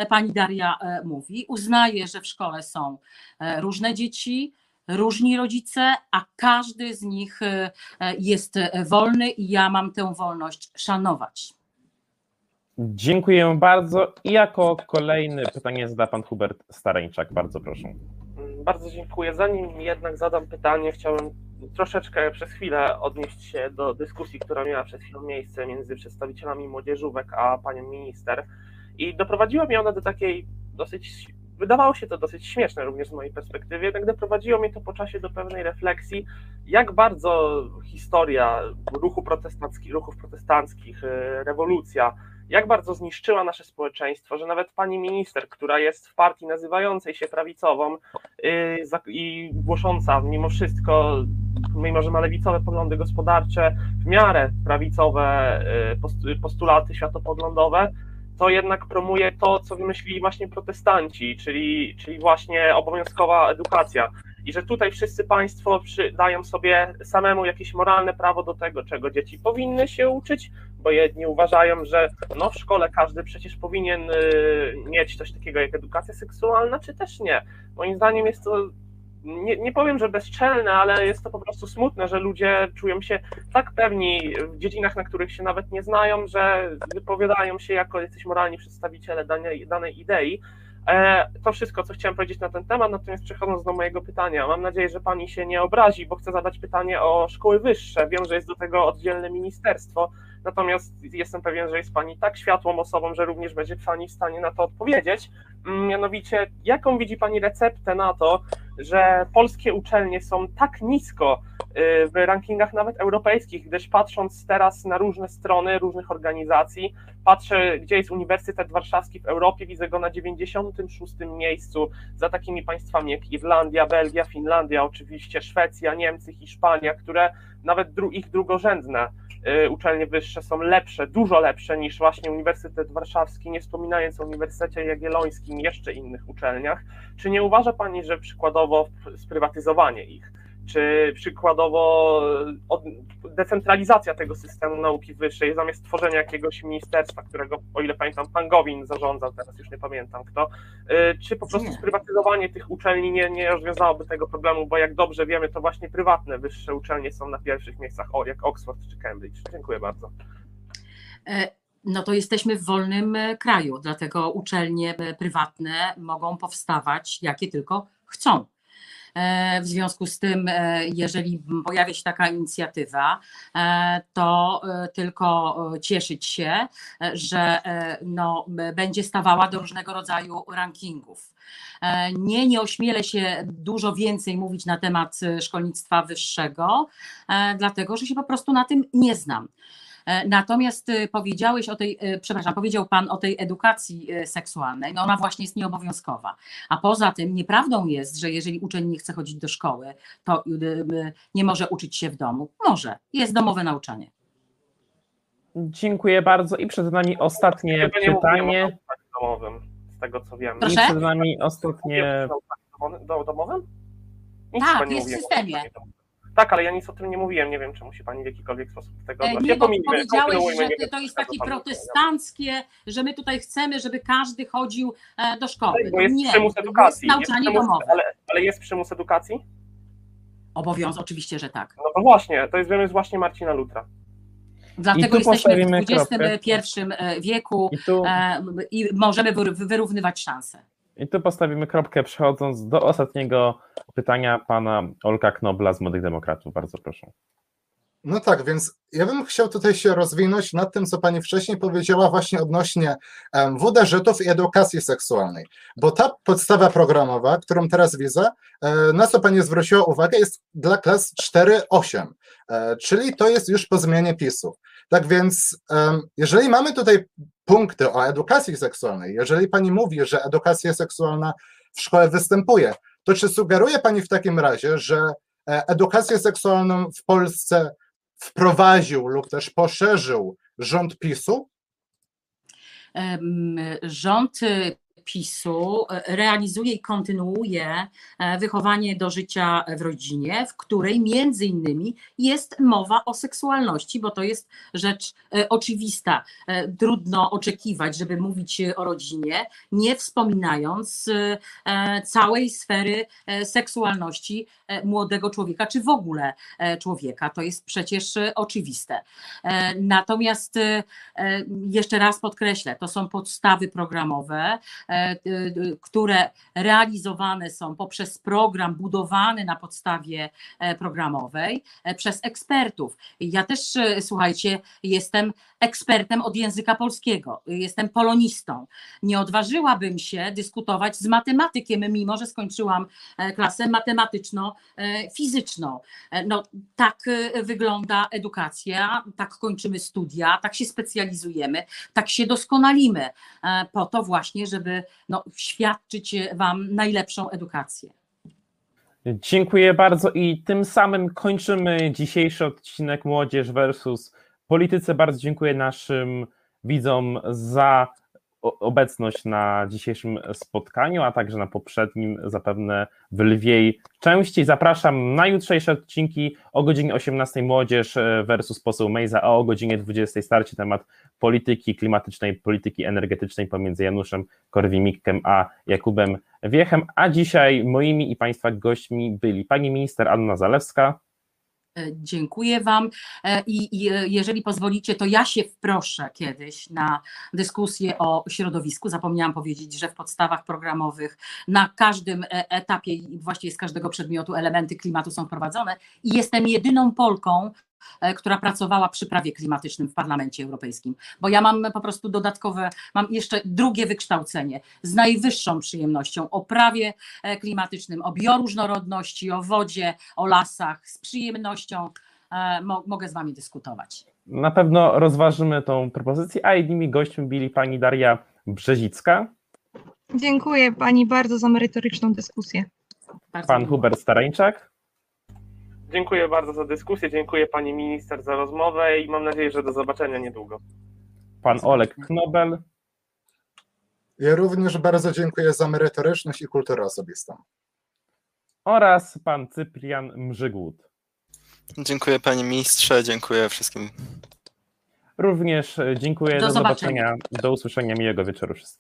pani Daria mówi, uznaję, że w szkole są różne dzieci, różni rodzice, a każdy z nich jest wolny i ja mam tę wolność szanować. Dziękuję bardzo. I jako kolejny pytanie zada pan Hubert Stareńczak. Bardzo proszę. Bardzo dziękuję. Zanim jednak zadam pytanie, chciałem troszeczkę przez chwilę odnieść się do dyskusji, która miała przed chwilą miejsce między przedstawicielami młodzieżówek a panią minister. I doprowadziła mnie ona do takiej dosyć, wydawało się to dosyć śmieszne również z mojej perspektywy, jednak doprowadziło mnie to po czasie do pewnej refleksji, jak bardzo historia ruchu protestancki, ruchów protestanckich, y, rewolucja, jak bardzo zniszczyła nasze społeczeństwo, że nawet pani minister, która jest w partii nazywającej się prawicową yy, i głosząca mimo wszystko, mimo że ma lewicowe poglądy gospodarcze, w miarę prawicowe yy, postulaty światopoglądawe, to jednak promuje to, co wymyślili właśnie protestanci, czyli, czyli właśnie obowiązkowa edukacja i że tutaj wszyscy Państwo dają sobie samemu jakieś moralne prawo do tego, czego dzieci powinny się uczyć, bo jedni uważają, że no w szkole każdy przecież powinien y, mieć coś takiego jak edukacja seksualna, czy też nie. Moim zdaniem jest to nie, nie powiem, że bezczelne, ale jest to po prostu smutne, że ludzie czują się tak pewni w dziedzinach, na których się nawet nie znają, że wypowiadają się jako jacyś moralni przedstawiciele danej, danej idei, E, to wszystko, co chciałem powiedzieć na ten temat, natomiast przechodząc do mojego pytania, mam nadzieję, że pani się nie obrazi, bo chcę zadać pytanie o szkoły wyższe. Wiem, że jest do tego oddzielne ministerstwo. Natomiast jestem pewien, że jest Pani tak światłą osobą, że również będzie Pani w stanie na to odpowiedzieć. Mm, Mianowicie, jaką widzi Pani receptę na to, że polskie uczelnie są tak nisko y, w rankingach nawet europejskich, gdyż patrząc teraz na różne strony różnych organizacji, patrzę, gdzie jest Uniwersytet Warszawski w Europie, widzę go na 96 miejscu za takimi państwami jak Irlandia, Belgia, Finlandia, oczywiście Szwecja, Niemcy, Hiszpania, które nawet dru ich drugorzędne uczelnie wyższe są lepsze, dużo lepsze niż właśnie Uniwersytet Warszawski, nie wspominając o Uniwersytecie Jagiellońskim i jeszcze innych uczelniach. Czy nie uważa Pani, że przykładowo sprywatyzowanie ich, czy przykładowo od, decentralizacja tego systemu nauki wyższej, zamiast tworzenia jakiegoś ministerstwa, którego, o ile pamiętam, pan Gowin zarządzał, teraz już nie pamiętam kto, y, czy po prostu Nie. sprywatyzowanie tych uczelni nie, nie rozwiązałoby tego problemu, bo jak dobrze wiemy, to właśnie prywatne wyższe uczelnie są na pierwszych miejscach, o, jak Oxford czy Cambridge. Dziękuję bardzo. E, No to jesteśmy w wolnym e, kraju, dlatego uczelnie e, prywatne mogą powstawać jakie tylko chcą. E, W związku z tym, e, jeżeli pojawia się taka inicjatywa, e, to tylko cieszyć się, że no, będzie stawała do różnego rodzaju rankingów. Nie, nie ośmielę się dużo więcej mówić na temat szkolnictwa wyższego, dlatego że się po prostu na tym nie znam. E, Natomiast y, powiedziałeś o tej, y, przepraszam, powiedział Pan o tej edukacji y, seksualnej. No ona właśnie jest nieobowiązkowa. A poza tym nieprawdą jest, że jeżeli uczeń nie chce chodzić do szkoły, to y, y, nie może uczyć się w domu. Może. Jest domowe nauczanie. Dziękuję bardzo i przed nami ostatnie pytanie. domowym, z tego co wiem. I Proszę? przed nami ostatnie do- domowym? Nic Tak, jest w systemie. Tak, ale ja nic o tym nie mówiłem. Nie wiem, czy musi pani w jakikolwiek sposób do tego E, odnosić. Nie, bo powiedziałeś, że ty- to jest takie protestanckie, że my tutaj chcemy, żeby każdy chodził e, do szkoły. powiedział. Bo jest nie, przymus to edukacji. jest nauczanie przymus, domowe. ale, ale jest przymus edukacji? Obowiązek, oczywiście, że tak. No to właśnie, to jest wymysł właśnie Marcina Lutra. Dlatego jesteśmy w XXI kropkę. e, wieku I tu, i możemy wyr- wyrównywać szanse. I tu postawimy kropkę, przechodząc do ostatniego pytania pana Olka Knobla z Młodych Demokratów. Bardzo proszę. No tak, więc ja bym chciał tutaj się rozwinąć nad tym, co pani wcześniej powiedziała właśnie odnośnie WDŻ-ów i edukacji seksualnej, bo ta podstawa programowa, którą teraz widzę, e, na co pani zwróciła uwagę, jest dla klas 4-8, e, czyli to jest już po zmianie PiSu. Tak więc, jeżeli mamy tutaj punkty o edukacji seksualnej, jeżeli pani mówi, że edukacja seksualna w szkole występuje, to czy sugeruje pani w takim razie, że e, edukację seksualną w Polsce wprowadził lub też poszerzył rząd PiSu? Rząd y, PiSu e, realizuje i kontynuuje e, wychowanie do życia w rodzinie, w której między innymi jest mowa o seksualności, bo to jest rzecz e, oczywista. Trudno oczekiwać, żeby mówić o rodzinie, nie wspominając całej sfery seksualności młodego człowieka, czy w ogóle człowieka. To jest przecież oczywiste. Natomiast Jeszcze raz podkreślę, to są podstawy programowe, które realizowane są poprzez program budowany na podstawie e, programowej e, przez ekspertów. Ja też, e, słuchajcie, jestem ekspertem od języka polskiego, jestem polonistą. Nie odważyłabym się dyskutować z matematykiem, mimo że skończyłam e, klasę matematyczno-fizyczną. E, No, tak e, wygląda edukacja, tak kończymy studia, tak się specjalizujemy, tak się doskonalimy, e, po to właśnie, żeby no, świadczyć Wam najlepszą edukację. Dziękuję bardzo i tym samym kończymy dzisiejszy odcinek Młodzież versus Politycy. Bardzo dziękuję naszym widzom za obecność na dzisiejszym spotkaniu, a także na poprzednim, zapewne w lwiej części. Zapraszam na jutrzejsze odcinki o godzinie 18 Młodzież versus poseł Mejza, a o godzinie 20 starcie temat polityki klimatycznej, polityki energetycznej pomiędzy Januszem Korwin-Mikkem a Jakubem Wiechem, a dzisiaj moimi i Państwa gośćmi byli pani minister Anna Zalewska, E, Dziękuję Wam E, i e, jeżeli pozwolicie, to ja się wproszę kiedyś na dyskusję o środowisku. Zapomniałam powiedzieć, że w podstawach programowych na każdym e, etapie i właściwie z każdego przedmiotu elementy klimatu są wprowadzone i jestem jedyną Polką, e, która pracowała przy prawie klimatycznym w Parlamencie Europejskim, bo ja mam po prostu dodatkowe, mam jeszcze drugie wykształcenie z najwyższą przyjemnością o prawie e, klimatycznym, o bioróżnorodności, o wodzie, o lasach, z przyjemnością e, mo- mogę z Wami dyskutować. Na pewno rozważymy tą propozycję, a innymi gośćmi byli pani Daria Brzezicka, Dziękuję pani bardzo za merytoryczną dyskusję. Bardzo pan. Hubert Starańczak, Dziękuję bardzo za dyskusję, dziękuję pani minister za rozmowę i mam nadzieję, że do zobaczenia niedługo. pan Olek Knobel, Ja również bardzo dziękuję za merytoryczność i kulturę osobistą. oraz pan Cyprian Mrzygłód. Dziękuję panie ministrze, dziękuję wszystkim Również dziękuję, Do do zobaczenia. zobaczenia, do usłyszenia, miłego wieczoru wszystkim.